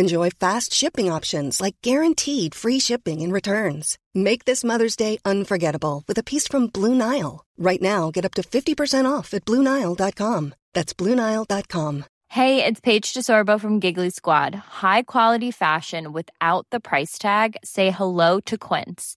Enjoy fast shipping options like guaranteed free shipping and returns. Make this Mother's Day unforgettable with a piece from Blue Nile. Right now, get up to 50% off at BlueNile.com. That's BlueNile.com. Hey, it's Paige DeSorbo from Giggly Squad. High quality fashion without the price tag? Say hello to Quince.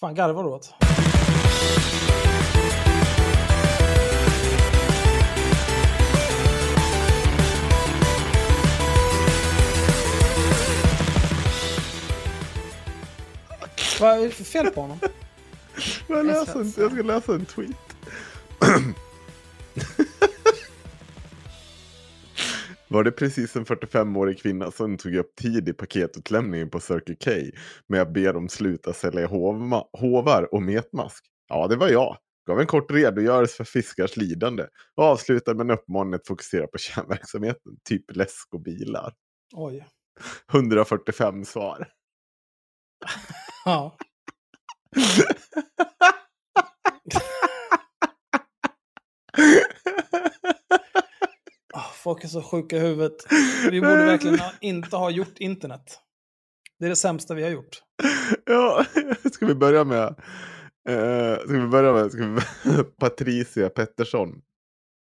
Fan garvar du åt? Vad är det för fel på honom? Jag, läser en, jag ska läsa en tweet. Var det precis en 45-årig kvinna som tog upp tid i paketutlämningen på Circle K med att be dem sluta sälja hovma, hovar och metmask? Ja, det var jag. Gav en kort redogörelse för fiskars lidande och avslutade med en uppmaning att fokusera på kärnverksamheten, typ läsk och bilar. Oj. 145 svar. Ja. Ah, Folk är så sjuka i huvudet. Vi borde verkligen inte ha gjort internet. Det är det sämsta vi har gjort. Ja, ska vi börja med, eh, ska vi börja med vi, Patricia Pettersson.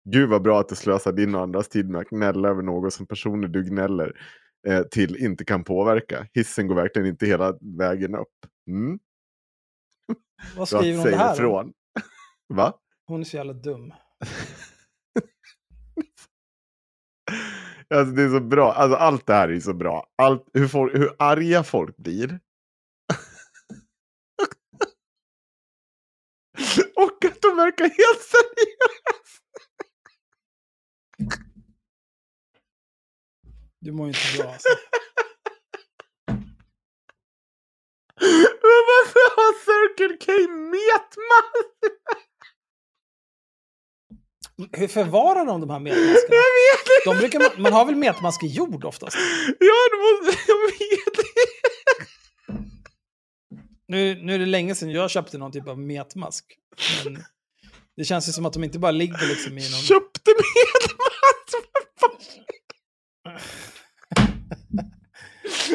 Gud vad bra att du slösar din och andras tid med att gnälla över något som personer du gnäller eh, till inte kan påverka. Hissen går verkligen inte hela vägen upp. Mm. Vad skriver hon det här? ifrån. Va? Hon är så jävla dum. Alltså det är så bra. Alltså allt det här är så bra. Allt, hur, folk, hur arga folk blir. Och att de verkar helt seriösa. Du mår inte bra alltså. Men varför har Circle K metmask? Hur förvarar de de här metmaskerna? Jag vet inte. De brukar, man- man har väl metmask i jord oftast? Ja, det måste, jag vet inte. Nu, nu är det länge sedan jag köpte någon typ av metmask. Men det känns ju som att de inte bara ligger liksom i någon... Köpte metmask?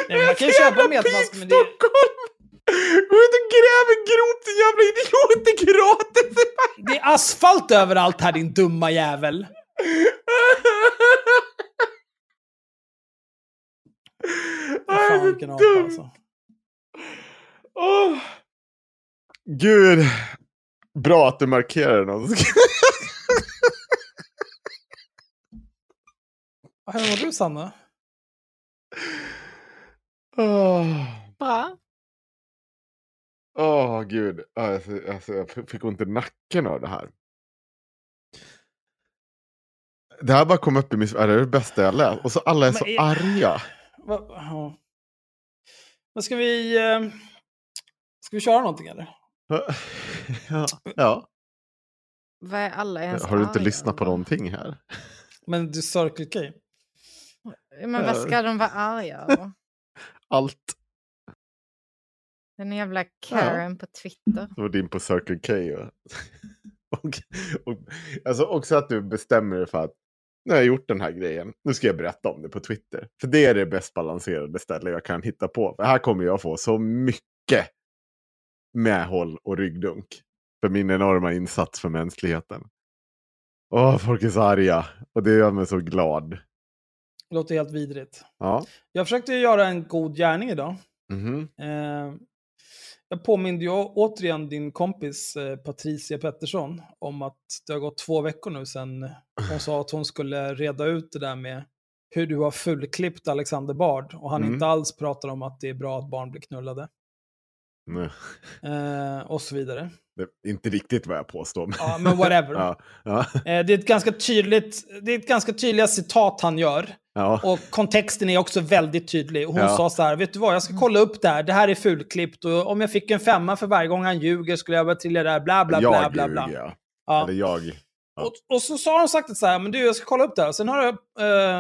Nej, man kan ju köpa metmask, men det... Stockholm! Gå ut och gräv en grop din jävla idiot, det är gratis! Det är asfalt överallt här din dumma jävel! Jag Fan vilken apa alltså. Åh. Gud. Bra att du markerar något. Hur mår du Sanna? Åh, Bra. Åh, gud. Alltså, alltså, jag fick ont i nacken av det här. Det här bara kom upp i min... Är det det bästa jag läst? Och så alla är så Men är- arga. Va, ja. Men ska vi... Eh, ska vi köra någonting eller? ja. ja. Vad är alla ens Har du inte arga lyssnat på någonting här? Men du Circle K? Men vad ska de vara arga över? Allt. Den jävla Karen på Twitter. Och din på Circle K. Och, och, och, alltså också att du bestämmer dig för att nu har jag gjort den här grejen. Nu ska jag berätta om det på Twitter. För det är det bäst balanserade ställe jag kan hitta på. För här kommer jag få så mycket medhåll och ryggdunk. För min enorma insats för mänskligheten. Åh, folk är så arga. Och det gör mig så glad. Det låter helt vidrigt. Ja. Jag försökte göra en god gärning idag. Mhm. Eh, jag påminde ju återigen din kompis eh, Patricia Pettersson om att det har gått två veckor nu sedan hon sa att hon skulle reda ut det där med hur du har fullklippt Alexander Bard och han Mm. inte alls pratar om att det är bra att barn blir knullade. Nej, Eh, och så vidare. Det är inte riktigt vad jag påstår. men- Ja, men whatever. ja, ja, Eh, det är ett ganska tydligt, det är ett ganska tydliga citat han gör. Ja. Och kontexten är också väldigt tydlig. Hon Ja. sa så här, vet du vad, jag ska kolla upp det här, det här är fulklippt och om jag fick en femma för varje gång han ljuger skulle jag börja trilla där, bla bla bla jag bla bla. ljuger, ja. Eller jag. Ja. Och, och så sa hon sagt så här, men du jag ska kolla upp det här. Sen har jag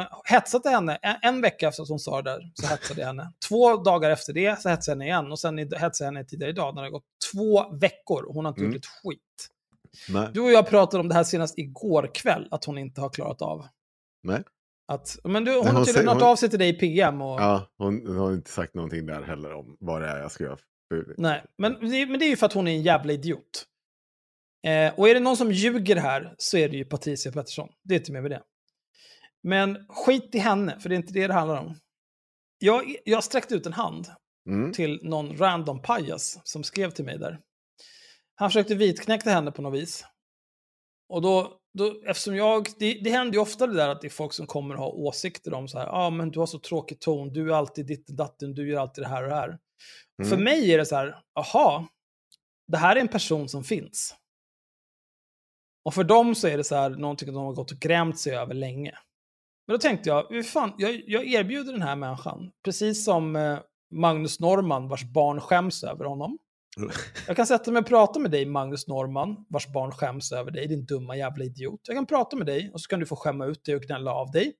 uh, hetsat henne, en, en vecka efter att hon sa det där, så hetsade jag henne. Två dagar efter det så hetsade jag henne igen och sen hetsade jag henne tidigare idag när det har gått två veckor och hon har inte Mm. gjort ett skit. Nej. Du och jag pratade om det här senast igår kväll, att hon inte har klarat av. Nej. Att, men du, hon, hon har tydligen hört av sig till dig i PM och... Ja, hon, hon har inte sagt någonting där heller om vad det är jag ska göra. Nej, men, det- men det är ju för att hon är en jävla idiot. Eh, och är det någon som ljuger här så är det ju Patricia Pettersson. Det är inte mer med det. Men skit i henne, för det är inte det det handlar om. Jag, jag sträckte ut en hand Mm. till någon random pajas som skrev till mig där. Han försökte vitknäcka henne på något vis. Och då, då eftersom jag, det, det händer ju ofta det där att det är folk som kommer har åsikter om så här, ja ah, men du har så tråkig ton, du är alltid ditt datten, du gör alltid det här och det här. Mm. För mig är det så här, aha, det här är en person som finns. Och för dem så är det så här någonting de har gått och grämt sig över länge. Men då tänkte jag, "Hur fan, jag, jag erbjuder den här människan, precis som eh, Magnus Norman vars barn skäms över honom. Jag kan sätta mig och prata med dig, Magnus Norman, vars barn skäms över dig, din dumma jävla idiot. Jag kan prata med dig och så kan du få skämma ut dig och gnälla av dig.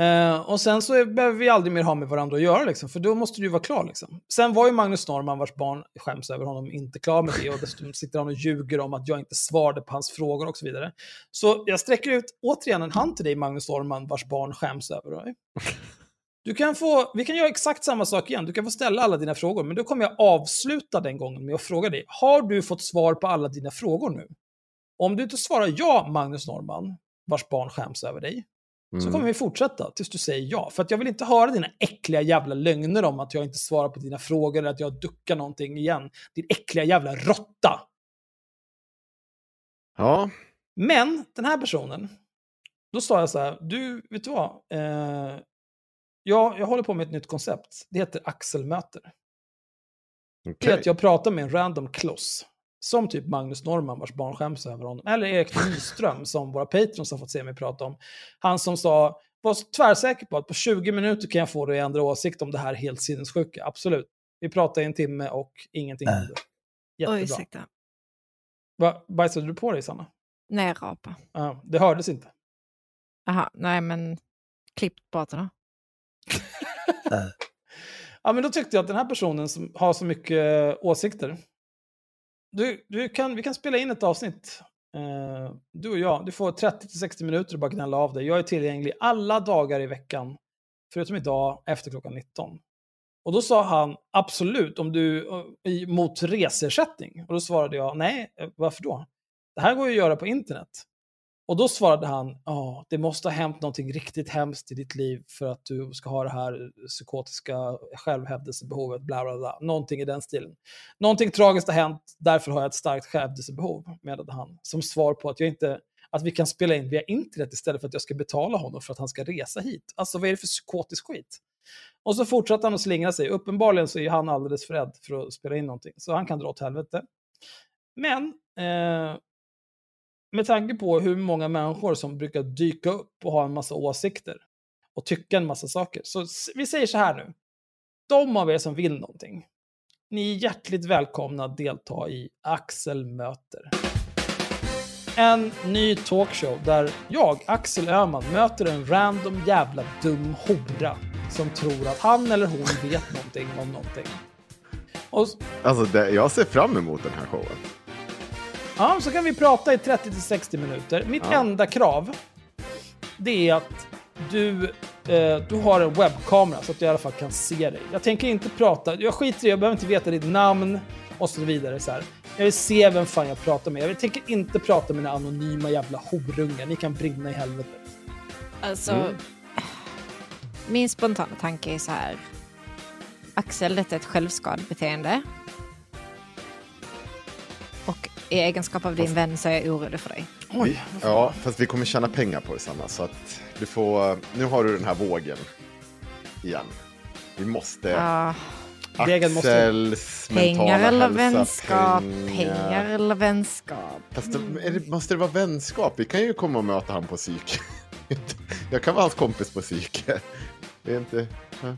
Eh, och sen så är, behöver vi aldrig mer ha med varandra att göra, liksom, för då måste du vara klar. Liksom. Sen var ju Magnus Norman, vars barn skäms över honom, inte klar med det. Och dessutom sitter han och ljuger om att jag inte svarade på hans frågor och så vidare. Så jag sträcker ut återigen en hand till dig, Magnus Norman, vars barn skäms över dig. Du kan få, vi kan göra exakt samma sak igen. Du kan få ställa alla dina frågor, men då kommer jag avsluta den gången med att fråga dig. Har du fått svar på alla dina frågor nu? Om du inte svarar ja, Magnus Norman, vars barn skäms över dig, så Mm. kommer vi fortsätta tills du säger ja. För att jag vill inte höra dina äckliga jävla lögner om att jag inte svarar på dina frågor eller att jag duckar någonting igen. Din äckliga jävla råtta. Ja, Men den här personen, då sa jag så här, du, vet du vad? Eh, jag, jag håller på med ett nytt koncept. Det heter axelmöter. Det är att jag pratar med en random kloss. Som typ Magnus Norman vars barn skäms över honom. Eller Erik Nyström som våra patrons har fått se mig prata om. Han som sa, var tvärsäker på att på 20 minuter kan jag få dig att ändra åsikt om det här helt sinnessjuka. Absolut. Vi pratar i en timme och ingenting händer. Oj, Jättebra. ursäkta. Va, bajsade du på dig Sanna? Nej, rapa. Ja, det hördes inte. Jaha, nej men klippt pratar då. Eh. Ja, men då tyckte jag att den här personen som har så mycket eh, åsikter. Du, du kan, vi kan spela in ett avsnitt. Eh, du och jag. Du får 30-60 minuter att bara gnälla av dig. Jag är tillgänglig alla dagar i veckan. Förutom idag efter klockan 19. Och då sa han absolut om du eh, mot resersättning. Och då svarade jag nej, varför då? Det här går ju att göra på internet. Och då svarade han, ja, det måste ha hänt någonting riktigt hemskt i ditt liv för att du ska ha det här psykotiska självhävdelsebehovet, bla bla bla. Någonting i den stilen. Någonting tragiskt har hänt, därför har jag ett starkt självhävdelsebehov, menade han. Som svar på att jag inte att vi kan spela in via internet istället för att jag ska betala honom för att han ska resa hit. Alltså vad är det för psykotisk skit? Och så fortsatte han att slingra sig. Uppenbarligen så är han alldeles för rädd för att spela in någonting. Så han kan dra åt helvete. Men eh, med tanke på hur många människor som brukar dyka upp och ha en massa åsikter och tycka en massa saker. Så vi säger så här nu. de av er som vill någonting, ni är hjärtligt välkomna att delta i Axel möter. En ny talkshow där jag, Axel Öhman, möter en random jävla dum hora som tror att han eller hon vet någonting om någonting. Och Alltså, det, jag ser fram emot den här showen. Ja, så kan vi prata i 30-60 minuter. Mitt Ja. enda krav, det är att du, eh, du har en webbkamera så att jag i alla fall kan se dig. Jag tänker inte prata, jag skiter i jag behöver inte veta ditt namn och så vidare. Så här. Jag vill se vem fan jag pratar med. Jag tänker inte prata med mina anonyma jävla horungar. Ni kan brinna i helvetet. Alltså, Mm. min spontana tanke är så här. Axel, detta är ett självskadebeteende. I egenskap av din vän så är jag orolig för dig. Oj, Ja, fast vi kommer tjäna pengar på det Sanna. Så att du får, nu har du den här vågen igen. Vi måste... Måste- Axels mentala pengar eller hälsa, vänskap, pengar eller vänskap. Fast det, är det, måste det vara vänskap? Vi kan ju komma och möta han på psyk. Jag kan vara hans kompis på psyk. Det är inte... ja.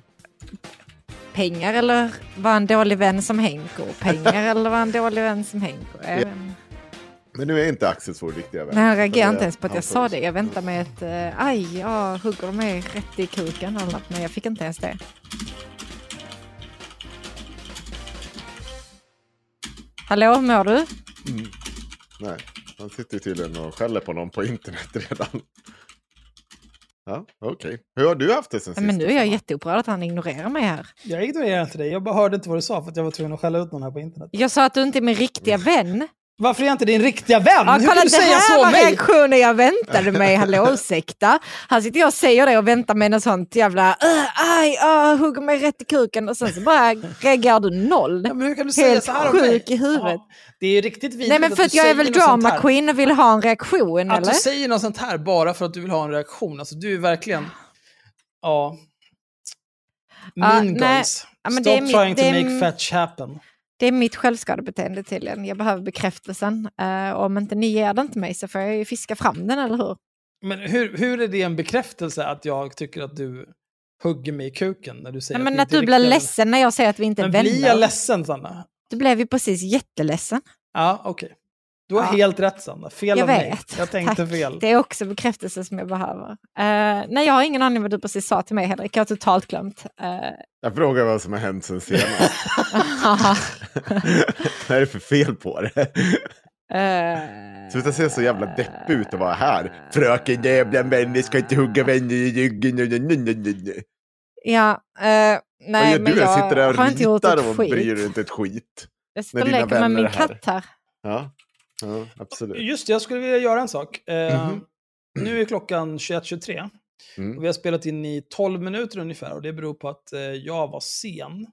Pengar eller vara en dålig vän som Henko? Pengar eller vara en dålig vän som Henko? Jag inte. Men nu är inte Axels vår riktiga vän. Nej, han reagerar inte ens på att jag sa det. Jag väntar med ett eh, aj, ja, hugger mig rätt i kuken eller något, men jag fick inte ens det. Hallå, mår du? Nej, han sitter tydligen och skäller på någon på internet redan. Ja, okej. Hur har du haft det sen sist? men nu är jag jätteupprörd att han ignorerar mig här. Jag ignorerar inte dig. Jag bara hörde inte vad du sa för att jag var tvungen att skälla ut någon här på internet. Jag sa att du inte är min riktiga vän. Varför är jag inte din riktiga vän? Ja, Hur kolla, kan du det säga här så var om mig? reaktionen jag väntade mig. Hallå, ursäkta. Här sitter jag och säger det och väntar med något sånt jävla "Ugh, aj, uh, hugger mig rätt i kuken och sen så bara reagerar du noll. Ja, hur kan du säga Helt så här om mig? sjuk i huvudet. Ja, det är ju riktigt vidrigt Nej men för du att jag är väl drama här. queen och vill ha en reaktion Att eller? du säger något sånt här bara för att du vill ha en reaktion. Alltså du är verkligen... Ja. Mean nej. girls. Stop det trying to det make fetch happen. Det är mitt självskadebeteende tydligen. Jag behöver bekräftelsen. Och om inte ni ger den till mig så får jag ju fiska fram den, eller hur? Men hur, hur är det en bekräftelse att jag tycker att du hugger mig i kuken när du säger Nej, men vi att inte du blir ledsen när jag säger att vi inte är Men vänner. blir jag ledsen Sanna? Du blev ju precis jätteledsen. Ja, okej. Du har Ja. helt rätt Sanna. Fel Jag av mig. vet. Jag tänkte Tack. fel. Det är också bekräftelse som jag behöver. Uh, nej, jag har ingen aning vad du precis sa till mig Henrik. Jag har totalt glömt. Eh, Jag frågar vad som har hänt sen senast. vad är det för fel på det? eh, Sluta se så jävla deppig ut och vara här. Fröken jävla människa ska inte hugga vänner i ryggen. Ja, Vad nej gör men du? jag sitter där och ritar och skit. bryr dig inte ett skit. Jag sitter och leker med min är här. katt här. Ja, ja absolut. Just det, jag skulle vilja göra en sak. Eh, Mhm. Nu är klockan 21.23. Mm. Och vi har spelat in i 12 minuter ungefär och det beror på att eh, jag var sen.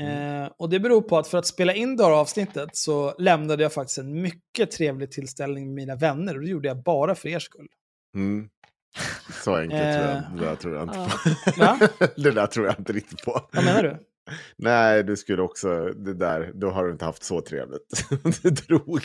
Mm. Eh, och det beror på att för att spela in det här avsnittet så lämnade jag faktiskt en mycket trevlig tillställning med mina vänner och det gjorde jag bara för er skull. Mm. Så enkelt tror jag. Eh, Det där tror jag inte på. Det där tror jag inte riktigt på. Vad menar du? Nej, du skulle också, det där, då har du inte haft så trevligt. du drog.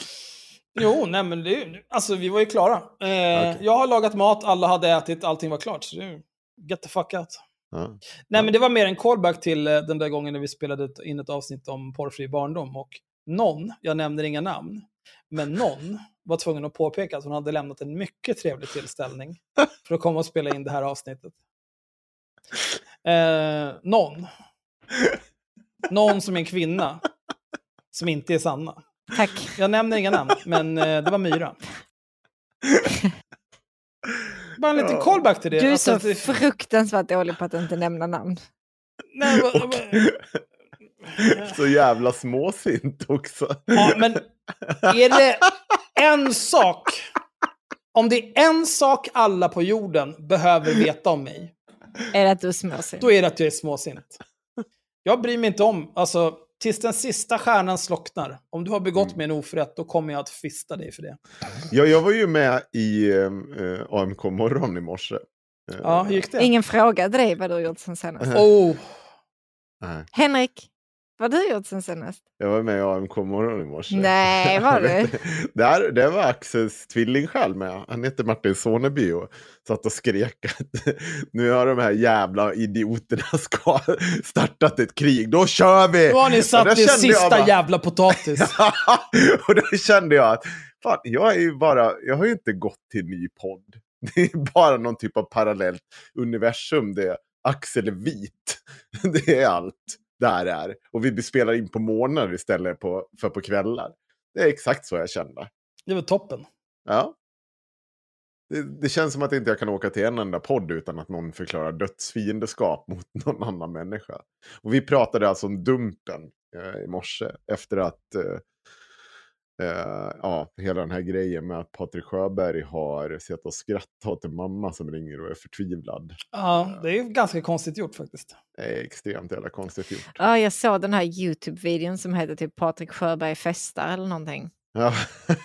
Jo, nej men det alltså vi var ju klara. Eh, Okej. Jag har lagat mat, alla hade ätit, allting var klart. Så det get the fuck out. Ja. Nej, men det var mer en callback till eh, den där gången när vi spelade in ett avsnitt om porrfri barndom. Och någon, jag nämner inga namn, men någon var tvungen att påpeka att hon hade lämnat en mycket trevlig tillställning för att komma och spela in det här avsnittet. Eh, någon. Någon som är en kvinna. Som inte är Sanna. Tack. Jag nämner inga namn, men eh, det var Myra. Bara en liten Ja. callback till det. Du är Alltså, så det- fruktansvärt dålig på att inte nämna namn. Nej, vad- Och så jävla småsint också. Ja, men är det en sak, om det är en sak alla på jorden behöver veta om mig, Är det att du är småsint? då är det att jag är småsint. Jag bryr mig inte om, alltså, tills den sista stjärnan slocknar. Om du har begått Mm. mig en oförrätt, då kommer jag att fista dig för det. Ja, jag var ju med i eh, AMK morgon i morse. Ja, hur gick det? Ingen frågade dig vad du gjort sen senast. Oh, nej. Henrik, Vad har du gjort sen senast? Jag var med i AMK morgon i morse. Nej, var du? Där, där var Axels tvilling själv med. Han heter Martin Soneby och satt och skrek att nu har de här jävla idioterna ska startat ett krig. Då kör vi! Då har ni satt er sista bara- jävla potatis. och då kände jag att fan, jag, är ju bara, jag har ju inte gått till ny podd. Det är bara någon typ av parallellt universum. Det är Axel är vit. Det är allt där är. Och vi spelar in på morgnar istället på, för på kvällar. Det är exakt så jag kände. Det var toppen. Ja. Det, det känns som att inte jag kan åka till en enda podd utan att någon förklarar dödsfiendeskap mot någon annan människa. Och vi pratade alltså om Dumpen eh, i morse efter att eh, eh, ja, hela den här grejen med att Patrik Sjöberg har sett och skrattat åt en mamma som ringer och är förtvivlad. Ja, det är ju ganska konstigt gjort faktiskt. Det är extremt jävla konstigt gjort. Ja, jag såg den här YouTube-videon som heter typ Patrik Sjöberg festar eller någonting. Ja.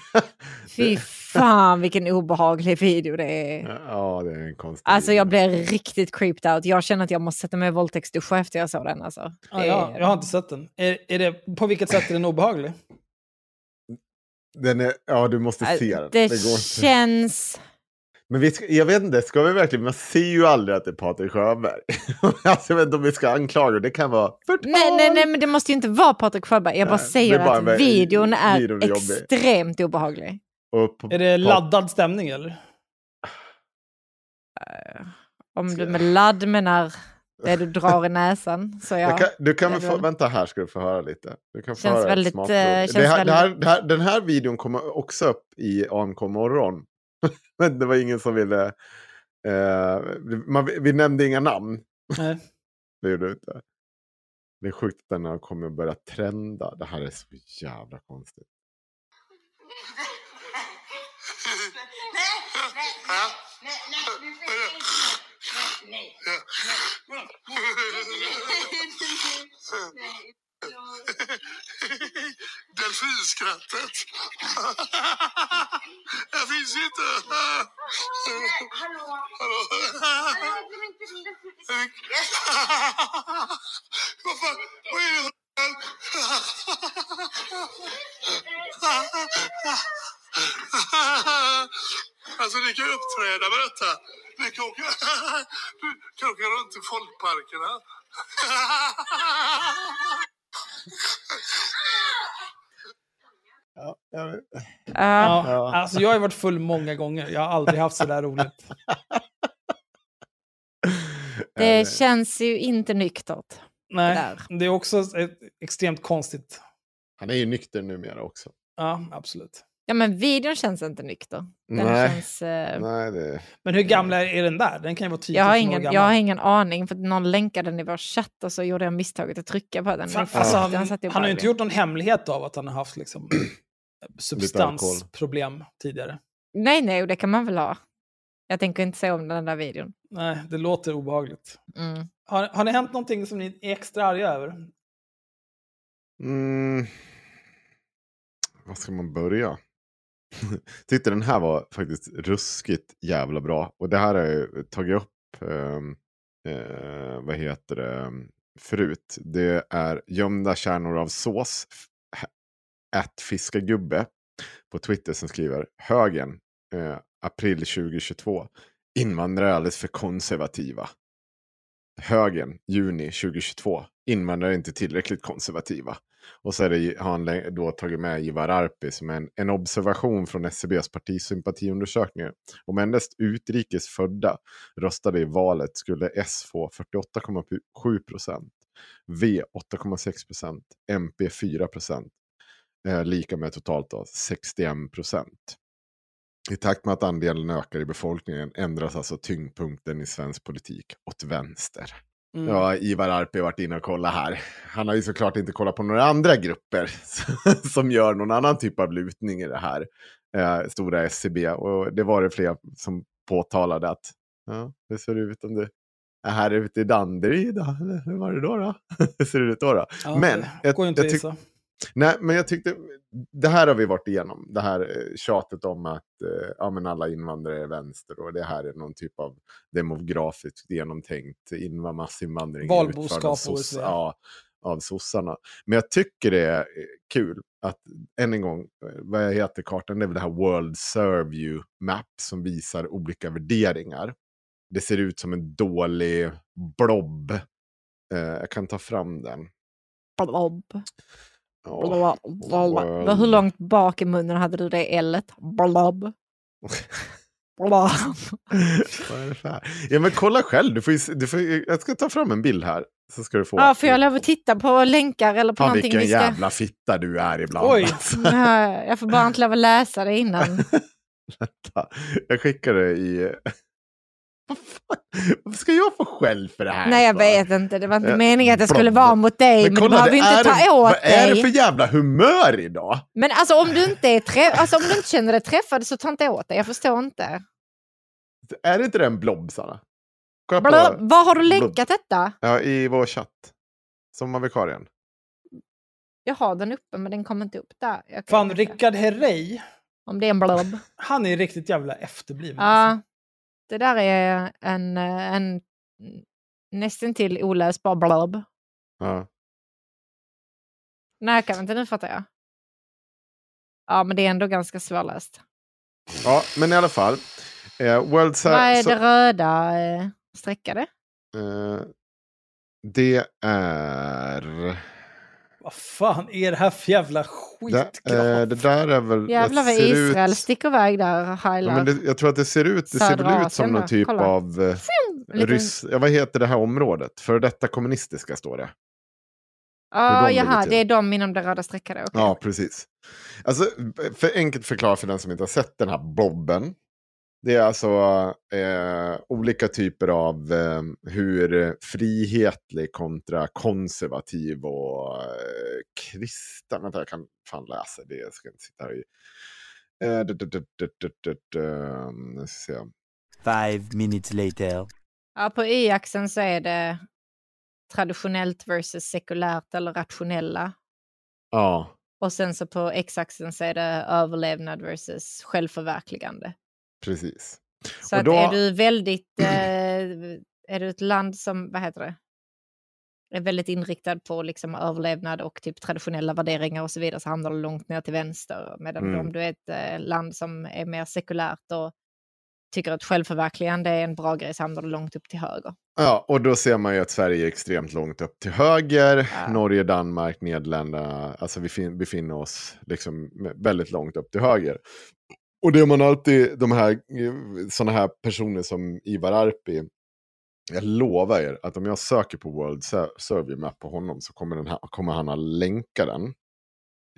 Fy fan vilken obehaglig video det är. ja, det är en konstig Alltså jag blev riktigt creeped out. Jag känner att jag måste sätta mig i våldtäktsduscha efter jag såg den. Alltså. Ja, är- jag har inte sett den. Är, är det, på vilket sätt är den obehaglig? Den är, ja, du måste se den. Äh, Det, går inte. känns... Men vi ska, jag vet inte, ska vi verkligen, man ser ju aldrig att det är Patrik Sjöberg. alltså, jag vet inte om vi ska anklaga, det kan vara förtal. Nej, nej, nej, men det måste ju inte vara Patrik Sjöberg. Jag bara Nej, säger det bara att med- videon är videon är extremt obehaglig. Är det laddad stämning eller? Om du med ladd menar det du drar i näsan. Så Jag ja. kan, du kan det väl få, vänta här ska du få höra lite. Du kan få Känns höra väldigt, eh, det känns här, det här, väldigt- det här, den här videon kommer också upp i AMK morgon. Men det var ingen som ville... Eh, man, vi nämnde inga namn. Nej. Det gjorde du inte. Det är sjukt att den har kommit att börja trenda. Det här är så jävla konstigt. Delfinskrattet. Jag finns inte. Hallå? Hallå? Vad fan? Vad är det? Alltså ni kan ju uppträda med detta. Ni kan åka, du kan åka runt i folkparkerna. Ja, jag vet. Ja. Alltså jag har varit full många gånger. Jag har aldrig haft så där roligt. Det känns ju inte nyktert. Nej, Där. det är också ett extremt konstigt. Han är ju nykter numera också. Ja, absolut. Ja, men videon känns inte nykter. Den Nej. känns... eh, Nej, det... Men hur gamla är den där? Den kan ju vara 10 jag, har år ingen, gammal. jag har ingen aning, för någon länkade den i vår chatt och så gjorde jag misstaget att trycka på den. Fan, Den alltså, han, han har ju inte gjort någon hemlighet av att han har haft liksom, substansproblem tidigare. Nej, nej, och det kan man väl ha. Jag tänker inte säga om den där videon. Nej, det låter obehagligt. Mm. Har, har det hänt någonting som ni är extra arga över? Mm. Var ska man börja? Tyckte den här var faktiskt ruskigt jävla bra. Och det här har jag tagit upp, eh, eh, vad heter det, förut. Det är gömda kärnor av sås, att fiskagubbe på Twitter som skriver högen, eh, april 2022. Invandrare är alldeles för konservativa. Högen, juni 2022. Invandrare är inte tillräckligt konservativa. Och så är det, har han då tagit med Ivar Arpi som en, en observation från SCBs partisympatiundersökningar. Om endast utrikes födda röstade i valet skulle S få 48,7 procent, V 8,6 procent, MP 4 procent. Eh, lika med totalt då 61 procent. I takt med att andelen ökar i befolkningen ändras alltså tyngdpunkten i svensk politik åt vänster. Mm. Ja, Ivar Arpi har varit inne och kollat här. Han har ju såklart inte kollat på några andra grupper som gör någon annan typ av lutning i det här eh, stora SCB. Och det var det fler som påtalade att ja, det ser ut om det är här ute i Danderyd. Hur var det då? då? Hur ser det ut då? då? Ja, Men det jag- går ju inte jag tyck-. Nej, men jag tyckte, det här har vi varit igenom. Det här eh, tjatet om att eh, ja, men alla invandrare är vänster och det här är någon typ av demografiskt genomtänkt inva- massinvandring. Valboskap så. Ja, av sossarna. Men jag tycker det är eh, kul att, än en gång, vad jag heter kartan, det är väl det här World You Map som visar olika värderingar. Det ser ut som en dålig blob. Eh, jag kan ta fram den. Blob. Ja, Blob. Blob. Hur långt bak i munnen hade du det L? Blob. Blob. Vad är det för här? Ja men kolla själv, du får, ju du får, jag ska ta fram en bild här. Så ska du få. Ja, får jag lov att titta på länkar eller på Fan någonting vilken vi ska... jävla fitta du är ibland. Oj. alltså. Jag får bara inte lov att läsa det innan. Vänta, Jag skickar det i... Vad? Varför ska jag få skäll för det här? Nej, jag för? vet inte. Det var inte meningen att det skulle vara mot dig, men, du behöver det inte är ta en- åt Vad är det dig. för jävla humör idag? Men alltså om du inte, är träff... alltså, om du inte känner dig träffad så ta inte åt dig. Jag förstår inte. Är det inte den blob, Sanna? Blob. Var har du blob. länkat detta? Ja, i vår chatt. Sommarvikarien. Jag har den uppe men den kommer inte upp där. Jag kan Fan, inte. Rickard Herrey, Om det är en blob. han är riktigt jävla efterbliven. alltså. Det där är en, eh, en nästintill oläsbar blob. Ja. Nej, jag kan inte, nu fattar jag. Ja, men det är ändå ganska svårläst. ja, men i alla fall. Eh, World Vad är det röda eh, streckade? eh, det är... Vad fan är det här för jävla Det, skitgraf? eh, det där är väl... Jävlar det vad Israel ut, sticker iväg där och ja, men det, Jag tror att det ser ut, det ser väl ut som någon typ kolla. av... Eh, ryss, ja, vad heter det här området? För detta kommunistiska står det. Ja, hur de jaha, det är de inom det röda streckade. okej. Ja, precis. Alltså, för enkelt förklara för den som inte har sett den här bobben. Det är alltså eh, olika typer av eh, hur frihetlig kontra konservativ och eh, kristen. Vänta, jag kan fan läsa det. Jag ska inte sitta här i... Eh, eh, se. Five minutes later. Ja, på y-axeln så är det traditionellt versus sekulärt eller rationella. Ja, Och sen så på x-axeln så är det överlevnad versus självförverkligande. Precis. Så Och att då- är du väldigt, eh, är du ett land som, vad heter det, är väldigt inriktad på liksom överlevnad och typ traditionella värderingar och så vidare så hamnar du långt ner till vänster. Medan Mm. om du är ett eh, land som är mer sekulärt och tycker att självförverkligande är en bra grej så hamnar du långt upp till höger. Ja, och då ser man ju att Sverige är extremt långt upp till höger. Ja. Norge, Danmark, Nederländerna. Alltså vi fin- befinner oss liksom väldigt långt upp till höger. Och det man alltid, de här, sådana här personer som Ivar Arpi. Jag lovar er att om jag söker på World Survey Map på honom så kommer, här, kommer han ha länkat den.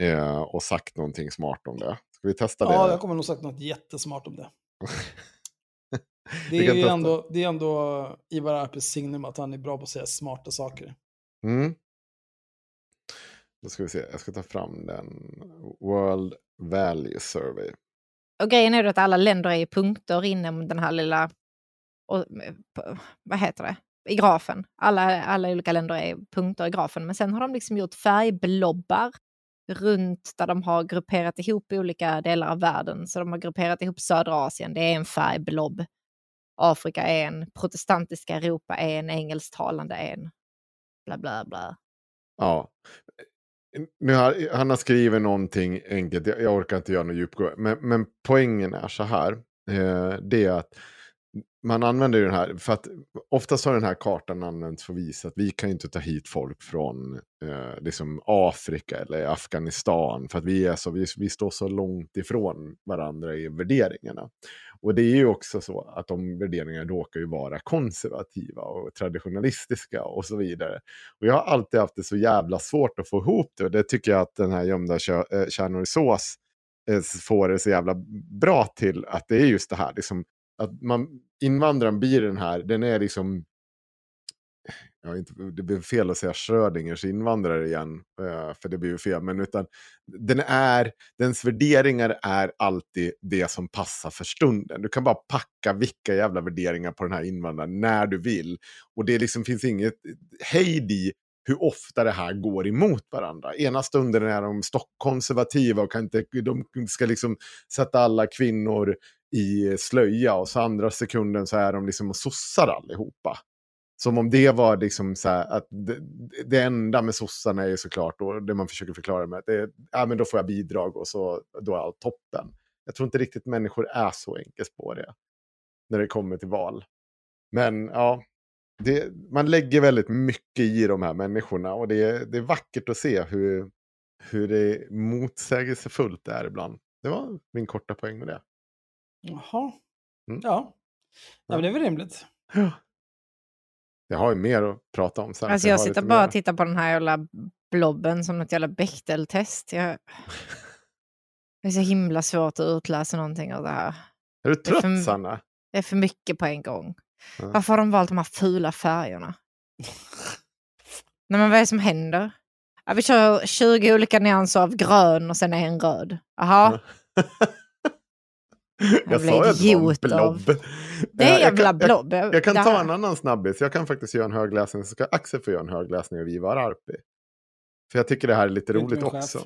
Eh, och sagt någonting smart om det. Ska vi testa det? Ja, jag kommer nog sagt något jättesmart om det. Det är ju ändå, det är ändå Ivar Arpes signum att han är bra på att säga smarta saker. Mm. Då ska vi se, jag ska ta fram den. World Value Survey. Och grejen är ju att alla länder är i punkter inom den här lilla, och, vad heter det, i grafen. Alla, alla olika länder är punkter i grafen. Men sen har de liksom gjort färgblobbar runt där de har grupperat ihop olika delar av världen. Så de har grupperat ihop södra Asien, det är en färgblobb. Afrika är en, protestantiska Europa är en, engelsktalande är en. Bla bla bla. Ja. Nu har, han har skrivit någonting enkelt, jag, jag orkar inte göra något djupgående. Men, men poängen är så här. Eh, det är att man använder ju den här, för att oftast har den här kartan använts för att visa att vi kan ju inte ta hit folk från eh, liksom Afrika eller Afghanistan. För att vi, är så, vi, vi står så långt ifrån varandra i värderingarna. Och det är ju också så att de värderingarna råkar ju vara konservativa och traditionalistiska och så vidare. Och jag har alltid haft det så jävla svårt att få ihop det. Och det tycker jag att den här gömda eh, kärnor i sås eh, får det så jävla bra till. Att det är just det här, liksom, att man, invandraren blir den här, den är liksom, ja, inte, det blir fel att säga Schrödingers invandrare igen, eh, för det blir ju fel, men utan den är, dens värderingar är alltid det som passar för stunden. Du kan bara packa vilka jävla värderingar på den här invandraren när du vill. Och det liksom finns inget hejd i hur ofta det här går emot varandra. Ena stunden är de stockkonservativa och kan inte, de ska liksom sätta alla kvinnor i slöja och så andra sekunden så är de liksom och sossar allihopa. Som om det var liksom så här att det, det enda med sossarna är såklart, och det man försöker förklara med att det är, ja men då får jag bidrag och så då är allt toppen. Jag tror inte riktigt människor är så enkelspåriga när det kommer till val. Men ja, det, man lägger väldigt mycket i de här människorna och det är, det är vackert att se hur, hur det motsägelsefullt det är ibland. Det var min korta poäng med det. Jaha. Mm. Ja. ja, men det är väl rimligt. Jag har ju mer att prata om sen. Alltså så jag har sitter bara mer. och tittar på den här jävla blobben som något jävla Bechdel-test. Jag... Det är så himla svårt att utläsa någonting av det här. Är du Det är för- trött Sanna? Det är för mycket på en gång. Ja. Varför har de valt de här fula färgerna? Nej, men vad är det som händer? Ja, vi kör 20 olika nyanser av grön och sen en röd. Jaha, jag sa ju att det var en idiot av- blob. det Eh, är jag jävla kan- blob. Jag, jag kan Det ta en annan snabbis. Jag kan faktiskt göra en högläsning. Så ska Axel få göra en högläsning av Ivar Arpi. För jag tycker det här är lite roligt också.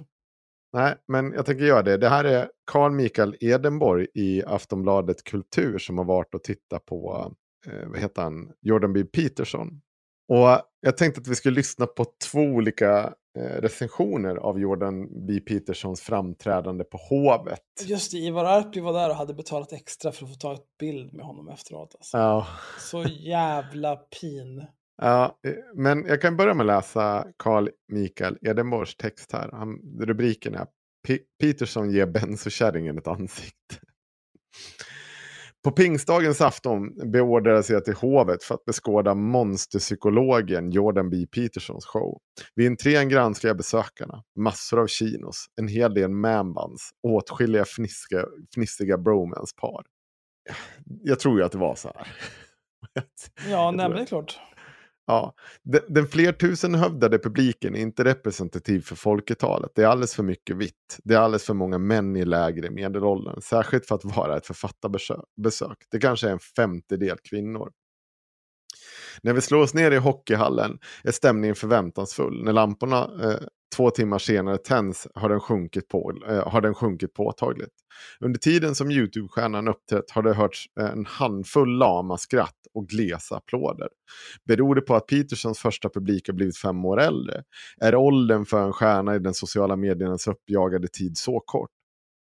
Nej, men jag tänker göra det. Det här är Carl Mikael Edenborg i Aftonbladet Kultur som har varit och tittat på, eh, vad heter han, Jordan B. Peterson. Och jag tänkte att vi skulle lyssna på två olika eh, recensioner av Jordan B. Petersons framträdande på Hovet. Just det, Ivar Arpi var där och hade betalat extra för att få ta ett bild med honom efteråt. Alltså. Ja, Så jävla pin. Ja, eh, men jag kan börja med att läsa Carl Mikael Edenborgs text här. Han, rubriken är P- Peterson ger bensokärringen ett ansikte. På pingstdagens afton beordrades jag till hovet för att beskåda monsterpsykologen Jordan B. Petersons show. Vid entrén granskade jag besökarna. Massor av chinos, en hel del manbands, åtskilliga fnissiga, fnissiga bromance-par. Jag tror ju att det var så här. Ja, nej, det är klart. Ja, den, den flertusenhövdade publiken är inte representativ för folketalet. Det är alldeles för mycket vitt. Det är alldeles för många män i lägre medelåldern. Särskilt för att vara ett författarbesök. Det kanske är en femtedel kvinnor. När vi slår oss ner i hockeyhallen är stämningen förväntansfull. När lamporna eh, två timmar senare tänds har den sjunkit, på, eh, har den sjunkit påtagligt. Under tiden som YouTube-stjärnan uppträtt har det hörts eh, en handfull lama skratt och glesa applåder. Beror det på att Petersons första publik har blivit fem år äldre? Är åldern för en stjärna i den sociala mediernas uppjagade tid så kort?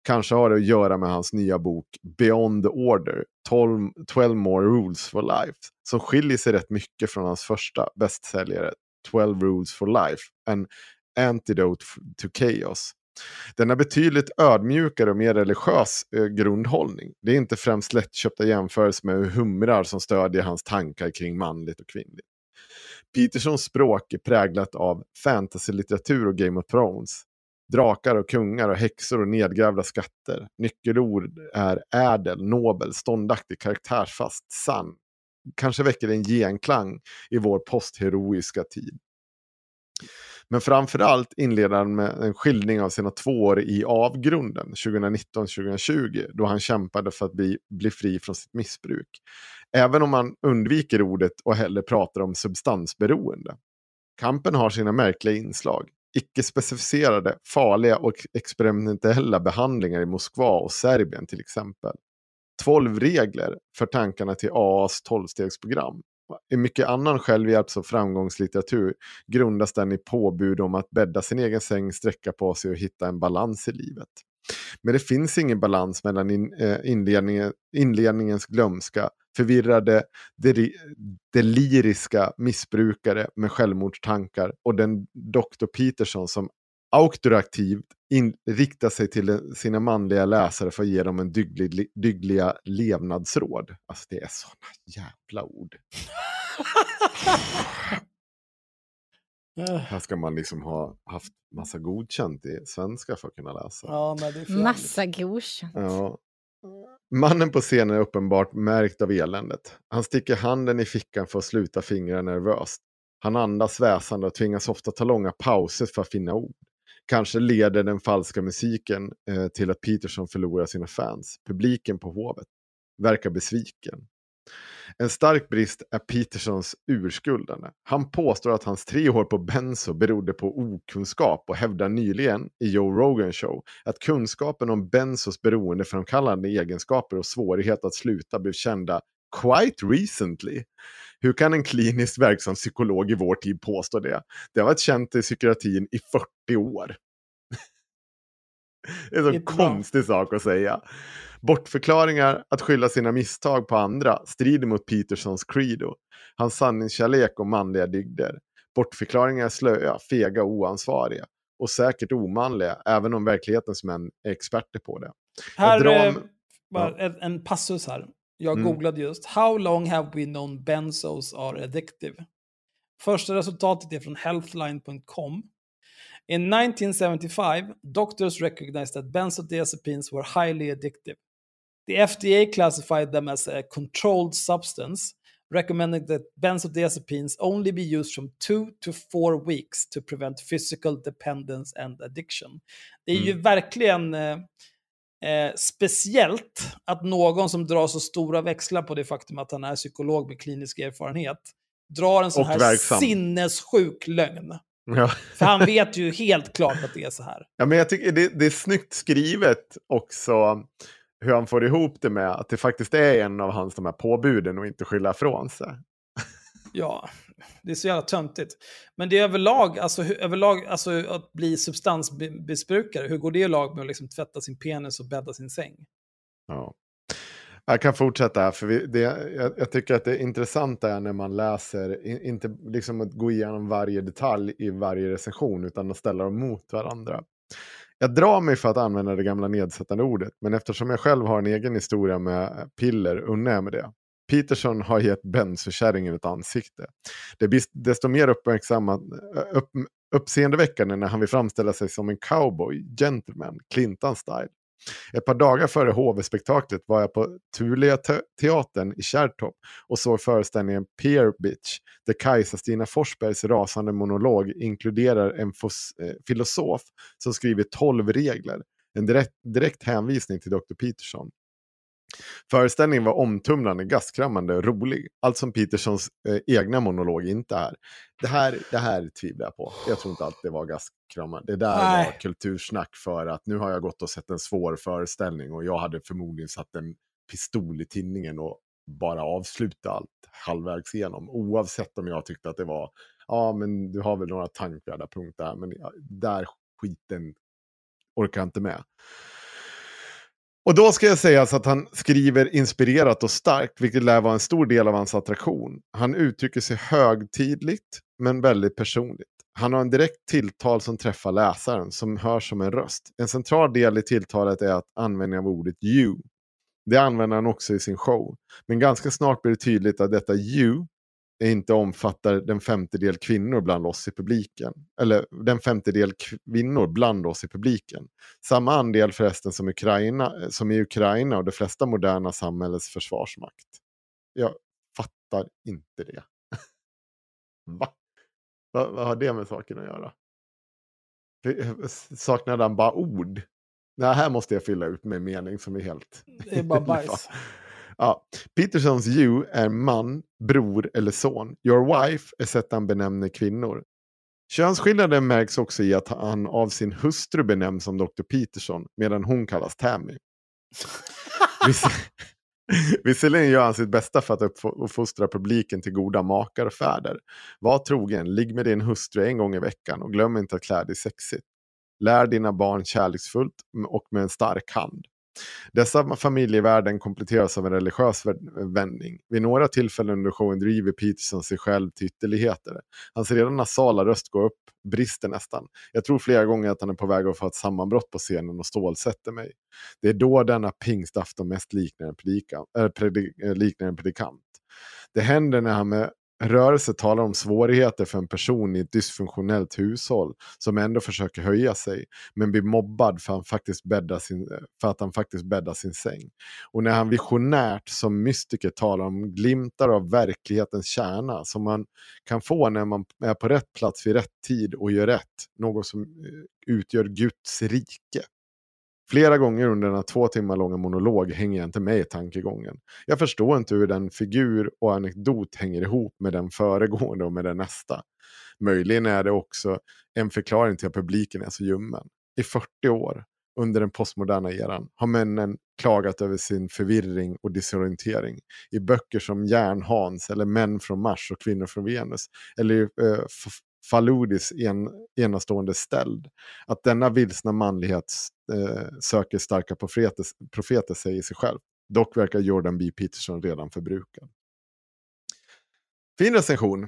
Kanske har det att göra med hans nya bok Beyond the Order, 12, 12 More Rules for Life, som skiljer sig rätt mycket från hans första bästsäljare 12 Rules for Life, en antidote to chaos. Den har betydligt ödmjukare och mer religiös eh, grundhållning. Det är inte främst lättköpta jämförelser med humrar som stödjer hans tankar kring manligt och kvinnligt. Petersons språk är präglat av fantasylitteratur och Game of Thrones. Drakar och kungar och häxor och nedgrävda skatter. Nyckelord är ädel, nobel, ståndaktig, karaktärsfast, sann. Kanske väcker en genklang i vår postheroiska tid. Men framförallt inleder han med en skildring av sina två år i avgrunden 2019-2020 då han kämpade för att bli, bli fri från sitt missbruk. Även om han undviker ordet och hellre pratar om substansberoende. Kampen har sina märkliga inslag. Icke-specificerade, farliga och experimentella behandlingar i Moskva och Serbien till exempel. 12 regler för tankarna till AAs 12-stegsprogram. I mycket annan självhjälps och framgångslitteratur grundas den i påbud om att bädda sin egen säng, sträcka på sig och hitta en balans i livet. Men det finns ingen balans mellan in, eh, inledningen, inledningens glömska, förvirrade, deri, deliriska missbrukare med självmordstankar och den Dr. Peterson som auktorativt in, riktar sig till den- sina manliga läsare för att ge dem en dyglig, dyggliga levnadsråd. Alltså det är sådana jävla ord. Eh, Här ska man liksom ha haft massa godkänt i svenska för att kunna läsa. Ja. Massa godkänt. Ja. Mannen på scenen är uppenbart märkt av eländet. Han sticker handen i fickan för att sluta fingra nervöst. Han andas väsande och tvingas ofta ta långa pauser för att finna ord. Kanske leder den falska musiken eh, till att Peterson förlorar sina fans. Publiken på Hovet verkar besviken. En stark brist är Petersons urskuldande. Han påstår att hans tre år på benzo berodde på okunskap och hävdar nyligen i Joe Rogan show att kunskapen om benzos beroendeframkallande egenskaper och svårighet att sluta blev kända quite recently. Hur kan en kliniskt verksam psykolog i vår tid påstå det? Det har varit känt i psykiatrin i 40 år. Det är en så konstig sak att säga. Bortförklaringar, att skylla sina misstag på andra, strider mot Petersons credo. Hans sanningskärlek och manliga dygder. Bortförklaringar är slöa, fega och oansvariga. Och säkert omanliga, även om verklighetens män är experter på det. Här, drar- eh, bara en passus här. Jag Mm. googlade just. How long have we known benzos are addictive? Första resultatet är från healthline.com. In 1975, doctors recognized that benzodiazepines were highly addictive. The FDA classified them as a controlled substance, recommending that benzodiazepines only be used from two to four weeks to prevent physical dependence and addiction. Det är ju Mm. verkligen eh, speciellt att någon som drar så stora växlar på det faktum att han är psykolog med klinisk erfarenhet drar en sån här verksam. sinnessjuk lögn. Ja. För han vet ju helt klart att det är så här. Ja, men jag tycker det, det är snyggt skrivet också hur han får ihop det med att det faktiskt är en av hans de här påbuden och inte skylla ifrån sig. Ja, det är så jävla töntigt. Men det är överlag, alltså, hur, överlag alltså, att bli substansmissbrukare, hur går det i lag med att liksom tvätta sin penis och bädda sin säng? Ja. Jag kan fortsätta här, för vi, det, jag, jag tycker att det intressanta är när man läser, in, inte liksom att gå igenom varje detalj i varje recension, utan att ställa dem mot varandra. Jag drar mig för att använda det gamla nedsättande ordet, men eftersom jag själv har en egen historia med piller unnar jag mig det. Peterson har gett bensokärringen ett ansikte. Det blir desto mer uppmärksammat, upp, uppseendeväckande när han vill framställa sig som en cowboy, gentleman, Clinton-style. Ett par dagar före HV-spektaklet var jag på Thulia te- teatern i Kärrtorp och såg föreställningen Peer Bitch, där Kajsa-Stina Forsbergs rasande monolog inkluderar en eh, filosof som skriver 12 regler. En direkt, direkt hänvisning till Dr. Peterson. Föreställningen var omtumlande, gastkramande och rolig. Allt som Petersons eh, egna monolog inte är. Det här, det här tvivlar jag på. Jag tror inte att det var gastkramande. Det där Nej. var kultursnack för att nu har jag gått och sett en svår föreställning och jag hade förmodligen satt en pistol i tinningen och bara avsluta allt halvvägs igenom. Oavsett om jag tyckte att det var, ja men du har väl några tankvärda punkter här, men där skiten orkar jag inte med. Och då ska jag säga så att han skriver inspirerat och starkt, vilket lär vara en stor del av hans attraktion. Han uttrycker sig högtidligt, men väldigt personligt. Han har en direkt tilltal som träffar läsaren, som hörs som en röst. En central del i tilltalet är att användningen av ordet you. Det använder han också i sin show. Men ganska snart blir det tydligt att detta you inte omfattar den femtedel kvinnor bland oss i publiken. Eller den femtedel kvinnor bland oss i publiken. Samma andel förresten som, Ukraina, som i Ukraina och de flesta moderna samhällets försvarsmakt. Jag fattar inte det. Va? Va? Vad har det med saken att göra? Saknade han bara ord? Nej, här måste jag fylla ut med en mening som är helt... Det är bara bajs. Ja. Petersons you är man, bror eller son. Your wife är sätt han benämner kvinnor. Könsskillnaden märks också i att han av sin hustru benämns som Dr. Peterson medan hon kallas Tammy. Visserligen gör han sitt bästa för att uppfostra publiken till goda makar och fäder. Var trogen, ligg med din hustru en gång i veckan och glöm inte att klä dig sexigt. Lär dina barn kärleksfullt och med en stark hand. Dessa familjevärden kompletteras av en religiös vändning. Vid några tillfällen under showen driver Peterson sig själv till ytterligheter. Hans redan nasala röst går upp, brister nästan. Jag tror flera gånger att han är på väg att få ett sammanbrott på scenen och stålsätter mig. Det är då denna pingstafton mest liknar en, äh, äh, liknar en predikant. Det händer när han med rörelse talar om svårigheter för en person i ett dysfunktionellt hushåll som ändå försöker höja sig men blir mobbad för, han faktiskt bäddar sin, för att han faktiskt bäddar sin säng. Och när han visionärt som mystiker talar om glimtar av verklighetens kärna som man kan få när man är på rätt plats vid rätt tid och gör rätt, något som eh, utgör Guds rike. Flera gånger under den här två timmar långa monolog hänger jag inte med i tankegången. Jag förstår inte hur den figur och anekdot hänger ihop med den föregående och med den nästa. Möjligen är det också en förklaring till att publiken är så ljummen. I 40 år under den postmoderna eran har männen klagat över sin förvirring och disorientering. I böcker som Järnhans eller Män från Mars och Kvinnor från Venus eller eh, Faludis en, enastående ställd. Att denna vilsna manlighet söker starka profeter, profeter säger sig själv. Dock verkar Jordan B. Peterson redan förbrukad. Fin recension.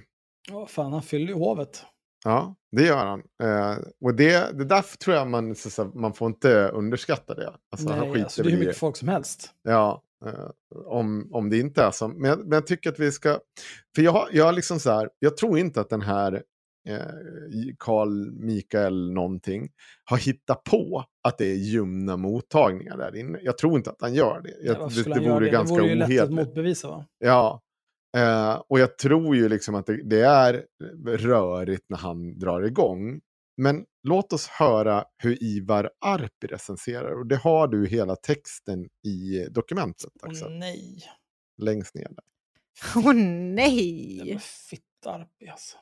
Åh, fan, han fyller ju hovet. Ja, det gör han. Eh, och det, det där tror jag man, så, man får inte underskatta det. Alltså, han Nej, skiter alltså, det är hur i- mycket folk som helst. Ja, eh, om, om det inte är så. Men jag, men jag tycker att vi ska... För jag, jag, liksom så här, jag tror inte att den här eh, Carl Mikael någonting har hittat på att det är ljumna mottagningar där inne. Jag tror inte att han gör det. Jag, Varför det, skulle det vore det? ganska det vore ju lätt att ohederligt. motbevisa va? Ja, eh, och jag tror ju liksom att det, det är rörigt när han drar igång. Men låt oss höra hur Ivar Arpi recenserar. Och det har du hela texten i dokumentet. Åh, Axel, nej. Längst ner. Där. Åh nej! är fittarpig alltså.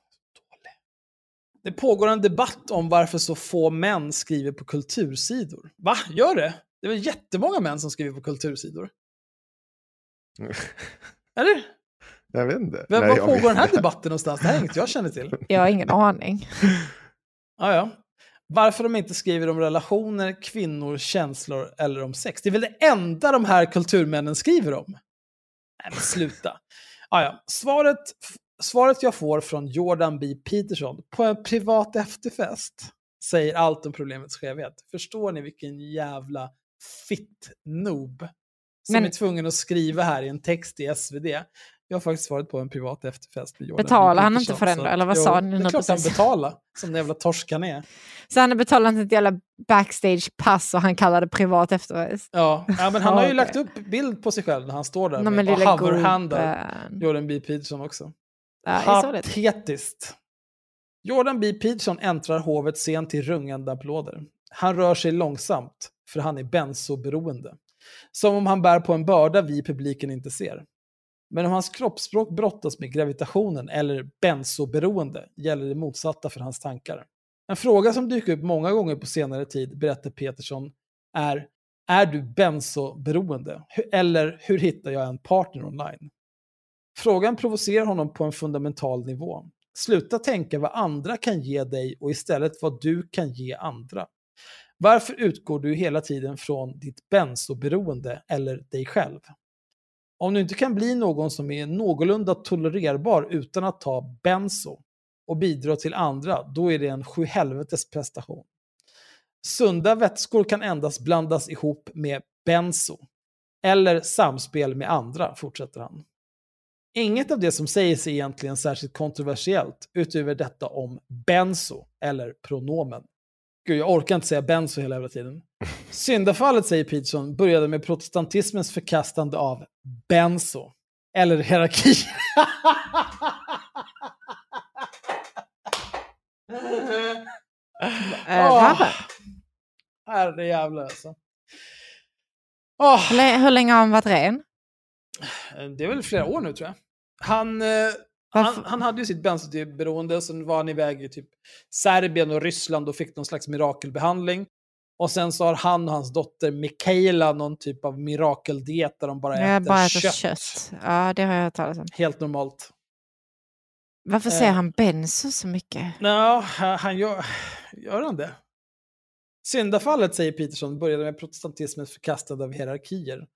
Det pågår en debatt om varför så få män skriver på kultursidor. Va? Gör det? Det är väl jättemånga män som skriver på kultursidor? Eller? jag vet inte. Var, Nej, var pågår vet den här inte. debatten någonstans? Det här är inget jag känner till. Jag har ingen aning. Ah, ja. Varför de inte skriver om relationer, kvinnor, känslor eller om sex. Det är väl det enda de här kulturmännen skriver om? Nej, men sluta. Ah, ja. svaret, svaret jag får från Jordan B. Peterson på en privat efterfest säger allt om problemets skevhet. Förstår ni vilken jävla fitt-noob som Men- är tvungen att skriva här i en text i SvD? Jag har faktiskt varit på en privat efterfest med Jordan. Betalar han inte för den eller vad jo, sa ni Det är klart han betalar, som den jävla torsk han är. Så han har betalat ett jävla backstage-pass och han kallar det privat efterfest. Ja, ja men han har ju lagt upp bild på sig själv när han står där men med, och hoverhandar. Jordan B. Peterson också. Patetiskt. Jordan B. Peterson äntrar hovet sent till rungande applåder. Han rör sig långsamt, för han är benzoberoende. Som om han bär på en börda vi i publiken inte ser. Men om hans kroppsspråk brottas med gravitationen eller benzoberoende gäller det motsatta för hans tankar. En fråga som dyker upp många gånger på senare tid, berättar Peterson, är är du benzoberoende? Eller hur hittar jag en partner online? Frågan provocerar honom på en fundamental nivå. Sluta tänka vad andra kan ge dig och istället vad du kan ge andra. Varför utgår du hela tiden från ditt bensoberoende eller dig själv? Om du inte kan bli någon som är någorlunda tolererbar utan att ta benso och bidra till andra, då är det en sjuhelvetes prestation. Sunda vätskor kan endast blandas ihop med benso Eller samspel med andra, fortsätter han. Inget av det som sägs är egentligen särskilt kontroversiellt utöver detta om benzo, eller pronomen. Gud, jag orkar inte säga benzo hela jävla tiden. Syndafallet, säger Peterson, började med protestantismens förkastande av benzo, eller hierarki. Åh, va? Herrejävlar alltså. Åh, Hur länge- Hur länge har han varit ren? det är väl flera år nu tror jag. Han, eh, Varför? han, han hade ju sitt benzoberoende, sen var han iväg i typ Serbien och Ryssland och fick någon slags mirakelbehandling. Och sen så har han och hans dotter Mikaela någon typ av mirakeldiet där de bara Jag äter, bara äter kött. kött. Ja, det har jag hört talas om. Helt normalt. Varför Eh. säger han benzo så mycket? Nå, han gör, gör han det? Syndafallet, säger Peterson, började med protestantismens förkastande av hierarkier.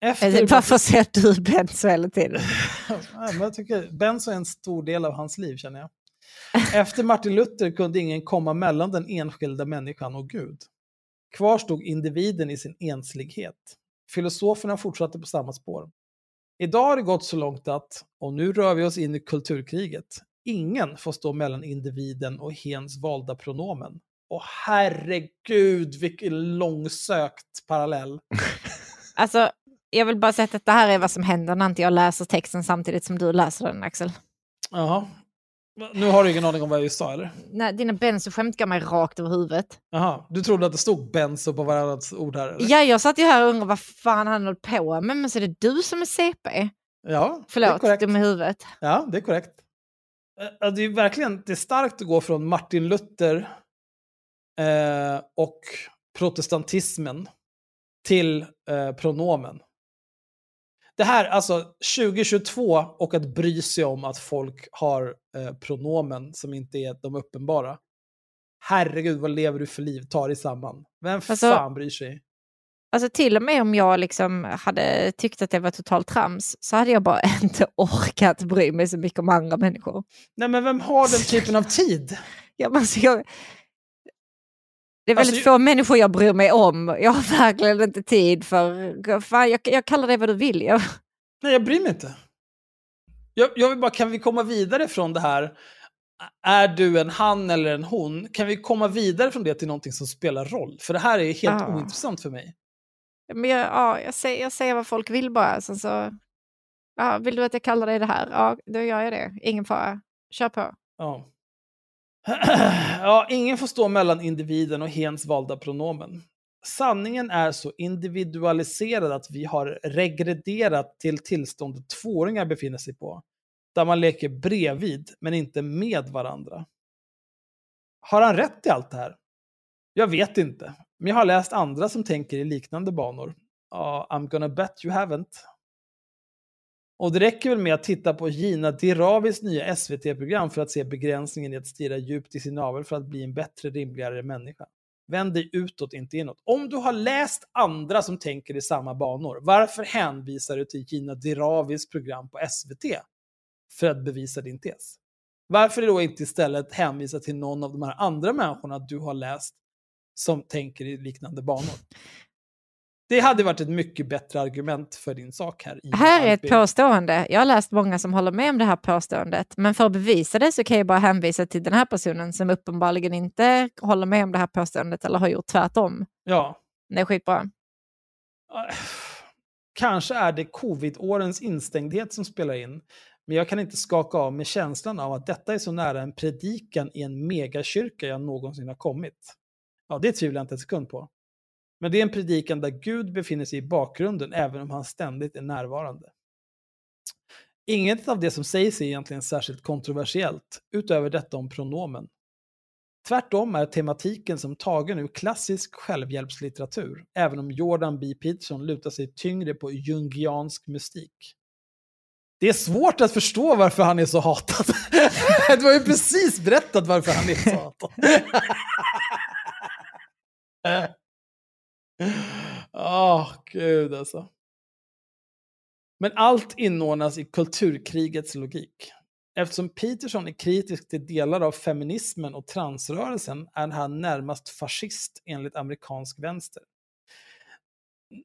Efter... Varför säger du benzo hela tiden? Nej, men jag tycker Benzo är en stor del av hans liv, känner jag. Efter Martin Luther kunde ingen komma mellan den enskilda människan och Gud. Kvar stod individen i sin enslighet. Filosoferna fortsatte på samma spår. Idag har det gått så långt att, och nu rör vi oss in i kulturkriget, ingen får stå mellan individen och hens valda pronomen. Och herregud, vilken långsökt parallell. Alltså, jag vill bara säga att det här är vad som händer när inte jag läser texten samtidigt som du läser den, Axel. Jaha. Nu har du ingen aning om vad jag just sa, eller? Nej, dina benzo-skämt gav mig rakt över huvudet. Jaha, du trodde att det stod benzo på varannat ord här? Eller? Ja, jag satt ju här och undrade vad fan han höll på med, men så är det du som är CP. Ja, det är Förlåt, korrekt. dum i huvudet. Ja, det är korrekt. Eh, Det är verkligen det är starkt att gå från Martin Luther eh, och protestantismen till eh, pronomen. Det här, alltså 2022 och att bry sig om att folk har eh, pronomen som inte är de uppenbara. Herregud, vad lever du för liv? Ta dig samman. Vem Alltså- fan bryr sig? Alltså till och med om jag liksom hade tyckt att det var totalt trams så hade jag bara inte orkat bry mig så mycket om andra människor. Nej, men vem har den typen av tid? Ja, men alltså jag, det är väldigt Alltså, få människor jag bryr mig om. Jag har verkligen inte tid för... Fan, jag, jag kallar det vad du vill. Jag, Nej, jag bryr mig inte. Jag, jag vill bara, kan vi komma vidare från det här? Är du en han eller en hon? Kan vi komma vidare från det till någonting som spelar roll? För det här är helt Ja. ointressant för mig. men jag, ja, jag, säger, jag säger vad folk vill bara. Sen så, ja, vill du att jag kallar dig det här? Ja, då gör jag det. Ingen fara. Kör på. Ja. ja, ingen får stå mellan individen och hens valda pronomen. Sanningen är så individualiserad att vi har regrederat till tillståndet tvååringar befinner sig på. Där man leker bredvid, men inte med varandra. Har han rätt i allt det här? Jag vet inte. Men jag har läst andra som tänker i liknande banor. Uh, I'm gonna bet you haven't. Och det räcker väl med att titta på Gina Diravis nya SVT-program för att se begränsningen i att stirra djupt i sin navel för att bli en bättre, rimligare människa. Vänd dig utåt, inte inåt. Om du har läst andra som tänker i samma banor, varför hänvisar du till Gina Diravis program på SVT för att bevisa din tes? Varför då inte istället hänvisa till någon av de här andra människorna du har läst som tänker i liknande banor? Det hade varit ett mycket bättre argument för din sak här. Här är ett påstående. Jag har läst många som håller med om det här påståendet. Men för att bevisa det så kan jag bara hänvisa till den här personen som uppenbarligen inte håller med om det här påståendet eller har gjort tvärtom. Ja. Det är skitbra. Kanske är det covid-årens instängdhet som spelar in, men jag kan inte skaka av med känslan av att detta är så nära en predikan i en megakyrka jag någonsin har kommit. Ja, det tvivlar jag inte en sekund på. Men det är en predikan där Gud befinner sig i bakgrunden, även om han ständigt är närvarande. Inget av det som sägs är egentligen särskilt kontroversiellt, utöver detta om pronomen. Tvärtom är tematiken som tagen ur klassisk självhjälpslitteratur, även om Jordan B. Peterson lutar sig tyngre på jungiansk mystik. Det är svårt att förstå varför han är så hatad. Du har ju precis berättat varför han är så hatad. Åh, gud alltså. Men allt inordnas i kulturkrigets logik. Eftersom Peterson är kritisk till delar av feminismen och transrörelsen är han närmast fascist enligt amerikansk vänster.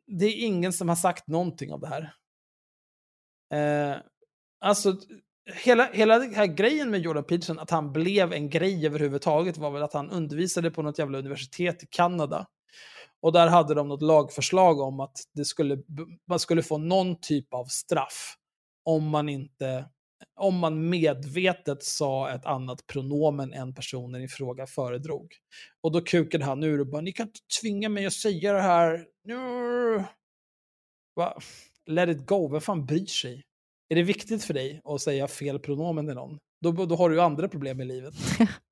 Det är ingen som har sagt någonting av det här. Eh, alltså, hela, hela den här grejen med Jordan Peterson, att han blev en grej överhuvudtaget, var väl att han undervisade på något jävla universitet i Kanada. Och där hade de något lagförslag om att det skulle, man skulle få någon typ av straff om man inte om man medvetet sa ett annat pronomen än personen i fråga föredrog. Och då kukade han ur och bara, ni kan inte tvinga mig att säga det här. Nu. Va? Let it go, vem fan bryr sig? Är det viktigt för dig att säga fel pronomen till någon? Då, då har du ju andra problem i livet.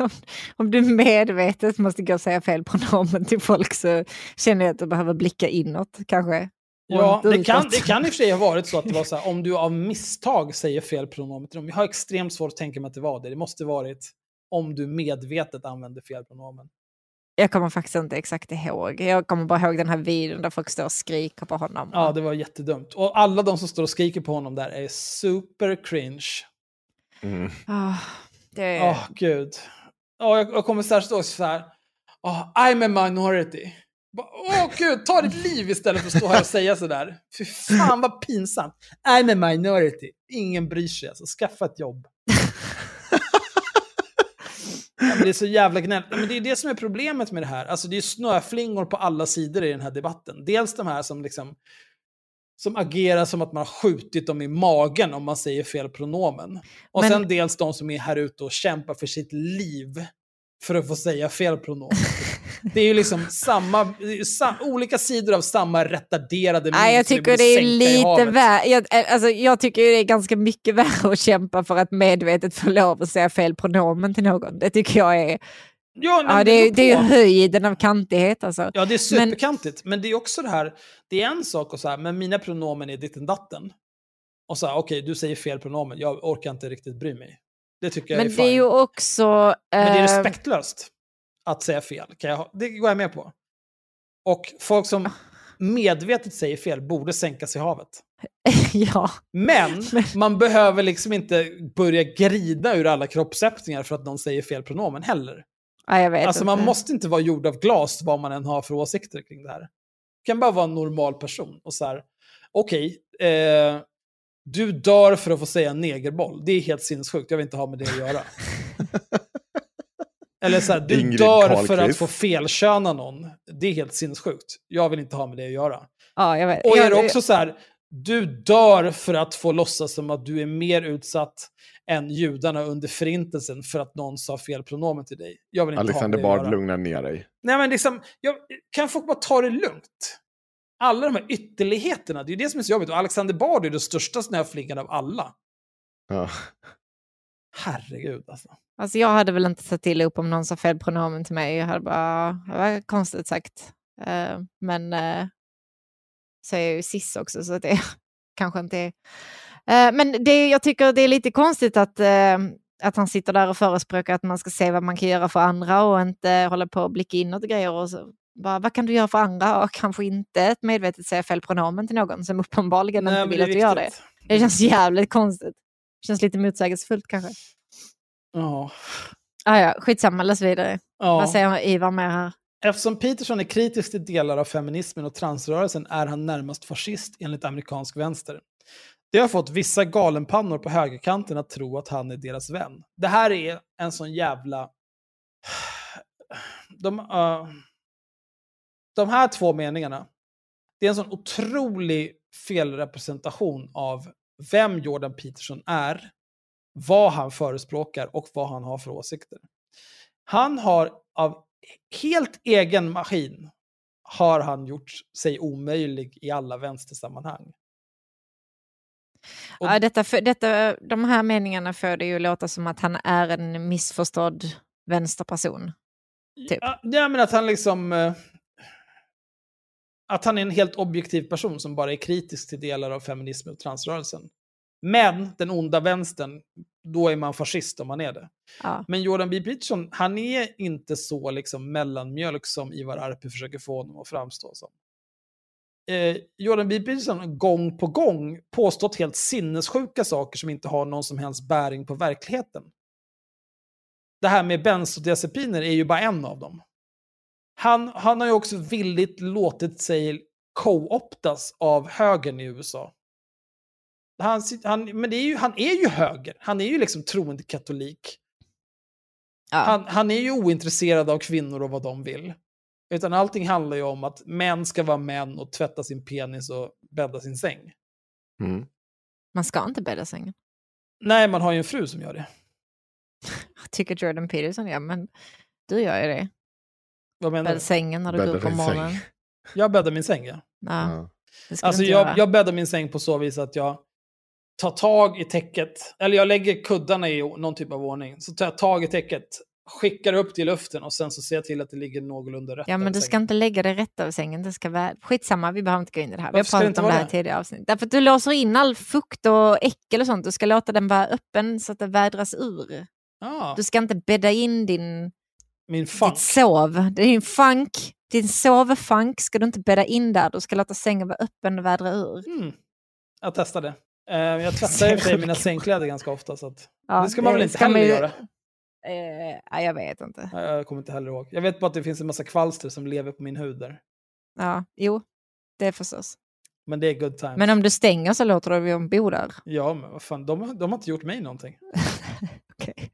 om, om du medvetet måste gå och säga fel pronomen till folk så känner jag att du behöver blicka inåt kanske. Ja, det kan, det kan i och för sig ha varit så att det var så här, om du av misstag säger fel pronomen till dem. Jag har extremt svårt att tänka mig att det var det. Det måste varit om du medvetet använder fel pronomen. Jag kommer faktiskt inte exakt ihåg. Jag kommer bara ihåg den här videon där folk står och skriker på honom. Ja, det var jättedumt. Och alla de som står och skriker på honom där är super cringe. Mm. Ah, det... Åh, gud. Oh, jag, jag kommer särskilt ihåg så här. I'm a minority. Åh Åh gud, ta ditt liv istället för att stå här och säga sådär. Fy fan vad pinsamt. I'm a minority. Ingen bryr sig alltså. Skaffa ett jobb. Ja, det är så jävla gnälligt. Men det är det som är problemet med det här. Alltså det är snöflingor på alla sidor i den här debatten. Dels de här som liksom som agerar som att man har skjutit dem i magen om man säger fel pronomen. Och Men- sen dels de som är här ute och kämpar för sitt liv för att få säga fel pronomen. Det är ju liksom samma, det är ju sa, olika sidor av samma retarderade Nej, jag tycker det är lite värre. Jag, alltså, jag tycker det är ganska mycket värre att kämpa för att medvetet få lov att säga fel pronomen till någon. Det tycker jag är Ja, Ja, men det, är- det är höjden av kantighet alltså. Ja, det är superkantigt. Men... det är också det här, det är en sak att säga, men mina pronomen är ditten datten. Och så här, okej, du säger fel pronomen, jag orkar inte riktigt bry mig. Det tycker jag Men är det fine. är ju också... Men det är eh, respektlöst att säga fel. Kan jag, det går jag med på. Och folk som medvetet säger fel borde sänkas i havet. ja. Men man behöver liksom inte börja grida ur alla kroppsöppningar för att någon säger fel pronomen heller. Ja, jag vet Alltså inte. man måste inte vara gjord av glas vad man än har för åsikter kring det här. Du kan bara vara en normal person och så här, okej, eh, du dör för att få säga negerboll. Det är helt sinnessjukt, jag vill inte ha med det att göra. Eller så här, du Ingrid dör för att få felköna någon. Det är helt sinnessjukt. Jag vill inte ha med det att göra. Ja, jag vet. Och är det också så här, du dör för att få låtsas som att du är mer utsatt än judarna under förintelsen för att någon sa fel pronomen till dig. Jag vill inte Alexander ha Bard, lugna ner dig. Nej men liksom, jag, kan folk bara ta det lugnt? Alla de här ytterligheterna, det är ju det som är så jobbigt. Och Alexander Bard är det största snöflingan av alla. Ja. Herregud alltså. Alltså jag hade väl inte tagit illa upp om någon sa fel pronomen till mig. Jag hade bara, det var konstigt sagt. Eh, men uh, så är jag ju cis också så det kanske inte är... Eh, men det, jag tycker det är lite konstigt att, eh, att han sitter där och förespråkar att man ska se vad man kan göra för andra och inte hålla på och blicka inåt och grejer. Och så, bara, vad kan du göra för andra? Och kanske inte ett medvetet säga fel pronomen till någon som uppenbarligen Nej, inte vill att du gör det. Det känns jävligt konstigt. Det känns lite motsägelsefullt kanske. Ja. Ah, ja, skitsamma, läs vidare. ja. Vad säger Ivar mer här? Eftersom Peterson är kritisk till delar av feminismen och transrörelsen är han närmast fascist enligt amerikansk vänster. Det har fått vissa galenpannor på högerkanten att tro att han är deras vän. Det här är en sån jävla... De, uh... de här två meningarna, det är en sån otrolig felrepresentation av vem Jordan Peterson är, vad han förespråkar och vad han har för åsikter. Han har av helt egen maskin har han gjort sig omöjlig i alla vänstersammanhang. Och- Ja, detta, för, detta, de här meningarna får det ju låta som att han är en missförstådd vänsterperson. Typ. Ja, ja, men att han liksom... eh, Att han är en helt objektiv person som bara är kritisk till delar av feminismen och transrörelsen. Men den onda vänstern, då är man fascist om man är det. Ja. Men Jordan B. Peterson, han är inte så liksom mellanmjölk som Ivar Arpi försöker få honom att framstå som. Eh, Jordan B. Peterson har gång på gång påstått helt sinnessjuka saker som inte har någon som helst bäring på verkligheten. Det här med bensodiazepiner är ju bara en av dem. Han, han har ju också villigt låtit sig co-optas av högern i USA. Han, han, men det är ju, han är ju höger. Han är ju liksom troende katolik. Ja. Han, han är ju ointresserad av kvinnor och vad de vill. Utan allting handlar ju om att män ska vara män och tvätta sin penis och bädda sin säng. Mm. Man ska inte bädda sängen. Nej, man har ju en fru som gör det. Tycker Jordan Peterson, ja men du gör ju det. Vad menar Bädda du? sängen när du går Bädda upp på säng. morgonen. Jag bäddar min säng, ja. Ja, Alltså jag, göra. jag bäddar min säng på så vis att jag tar tag i täcket, eller jag lägger kuddarna i någon typ av ordning. Så tar jag tag i täcket, skickar upp det i luften och sen så ser jag till att det ligger någorlunda rätt Ja, men du ska inte lägga det rätt över sängen. Det ska vara... Skitsamma, vi behöver inte gå in i det här. Vi har Varför ska det pratat om det här det? tidigare avsnitt. Därför att du låser in all fukt och äckel och sånt. Du ska låta den vara öppen så att det vädras ur. Ja, Du ska inte bädda in din, min funk. ditt sov. Det är din funk. Din sovfunk ska du inte bädda in där. Du ska låta sängen vara öppen och vädra ur. Mm. Jag testade. Eh, jag tvättar ju för mina sängkläder ganska ofta. Så att, Ja, det ska man väl inte man heller ju- göra. Eh, jag vet inte. Jag kommer inte heller ihåg. Jag vet bara att det finns en massa kvalster som lever på min hud där. Ja, jo, det är förstås. Men det är good times. Men om du stänger så låter du dem bo där. Ja, men vad fan, de, har- de har inte gjort mig någonting. Okej.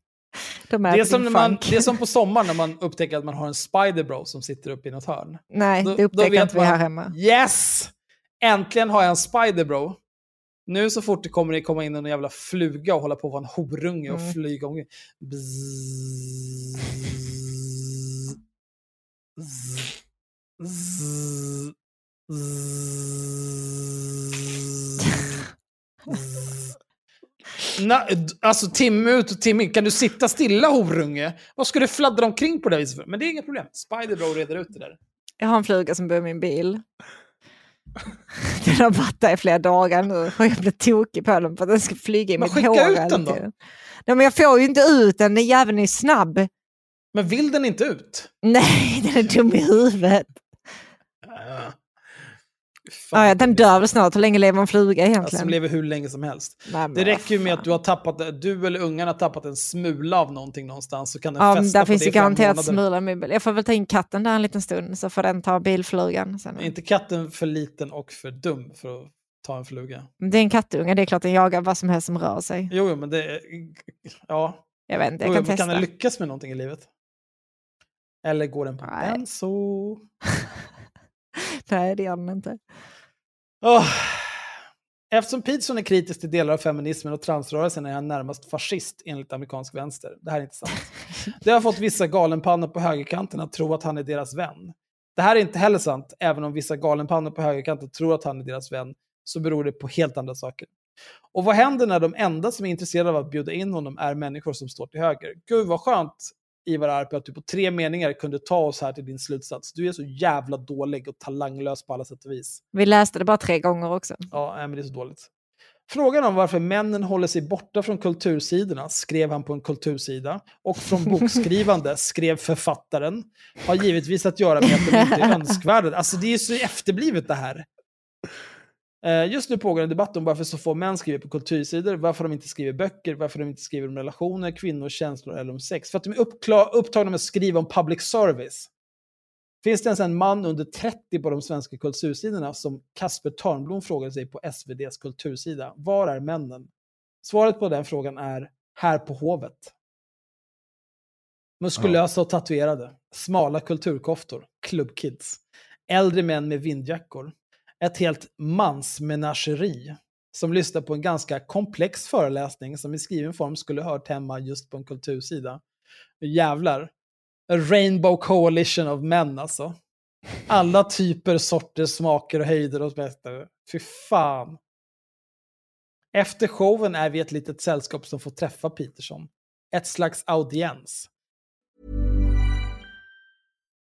De Det är, som när man, det är som på sommaren när man upptäcker att man har en spiderbro som sitter uppe i något hörn. Nej, Då- det upptäcker inte vi man- här hemma. Yes! Äntligen har jag en spiderbro. Nu så fort det kommer det komma in en jävla fluga och hålla på att vara en horunge och Mm. flyga omkring. Na, alltså timme ut och timme in. Kan du sitta stilla horunge? Vad ska du fladdra omkring på det viset för? Men det är inga problem. Spider-Bro reder ut det där. Jag har en fluga som bor i min bil. Den har varit där i flera dagar nu och jag blir tokig på den för att den ska flyga i Men mitt skicka hår ut hela den då. Nej, men jag får ju inte ut den, den jäveln är snabb. Men vill den inte ut? Nej, den är dum i huvudet. Fan, Ja, den dör väl snart, hur länge lever en fluga Alltså, egentligen? som lever hur länge som helst. Nej, Det räcker ju med att du har tappat, du eller ungarna har tappat en smula av någonting någonstans så kan den Ja, fästa där på finns det i garanterat smula bil. Jag får väl ta in katten där en liten stund så får den ta bilflugan. Sen. Är inte katten för liten och för dum för att ta en fluga? Det är en kattunge, det är klart den jagar vad som helst som rör sig. Jo, jo men det är... Ja. Jag vet inte, Jo, jag jo, kan kan testa. den lyckas med någonting i livet? Eller går den på Nej. benzo? Nej, det gör den inte. Åh. Eftersom Peterson är kritisk till delar av feminismen och transrörelsen är han närmast fascist enligt amerikansk vänster. Det här är inte sant. Det har fått vissa galenpannor på högerkanten att tro att han är deras vän. Det här är inte heller sant, även om vissa galenpannor på högerkanten tror att han är deras vän, så beror det på helt andra saker. Och vad händer när de enda som är intresserade av att bjuda in honom är människor som står till höger? Gud vad skönt, Ivar Arpi, att du på tre meningar kunde ta oss här till din slutsats. Du är så jävla dålig och talanglös på alla sätt och vis. Vi läste det bara tre gånger också. Ja, men det är så dåligt. Frågan om varför männen håller sig borta från kultursidorna skrev han på en kultursida och från bokskrivande skrev författaren har givetvis att göra med att de inte är önskvärda. Alltså det är så efterblivet det här. Eh, Just nu pågår en debatt om varför så få män skriver på kultursidor, varför de inte skriver böcker, varför de inte skriver om relationer, kvinnor, känslor eller om sex. För att de är upptagna med att skriva om public service. Finns det ens en man under 30 på de svenska kultursidorna som Kasper Törnblom frågade sig på SVDs kultursida? Var är männen? Svaret på den frågan är här på Hovet. Muskulösa och tatuerade, smala kulturkoftor, klubbkids, äldre män med vindjackor, ett helt mansmenageri som lyssnar på en ganska komplex föreläsning som i skriven form skulle hört hemma just på en kultursida. Jävlar. A rainbow coalition of män alltså. Alla typer, sorter, smaker och höjder och mästare. Fy fan. Efter showen är vi ett litet sällskap som får träffa Peterson. Ett slags audiens.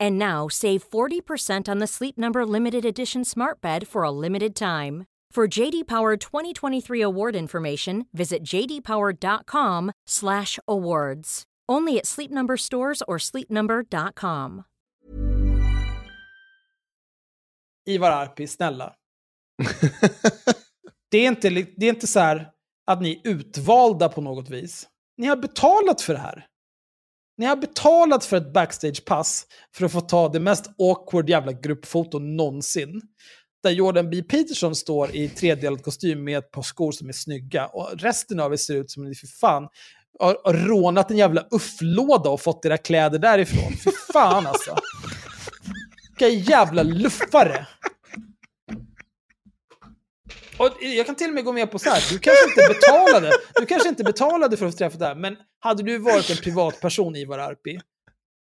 And now save 40% on the Sleep Number limited edition Smart Bed for a limited time. For JD Power 2023 award information, visit jdpower.com/awards. Only at Sleep Number stores or sleepnumber.com. Ivar Arpi, snälla. Det är inte, det är inte så här att ni är utvalda på något vis. Ni har betalat för det här. Ni har betalat för ett backstagepass för att få ta det mest awkward jävla gruppfoto någonsin. Där Jordan B. Peterson står i tredelad kostym med ett par skor som är snygga. Och resten av er ser ut som ni för fan har, har rånat en jävla ufflåda och fått era kläder därifrån. För fan alltså. Vilka jävla luffare. Och jag kan till och med gå med på så här, du kanske inte betalade, du kanske inte betalade för att få träffa det här, men hade du varit en privatperson, Ivar Arpi,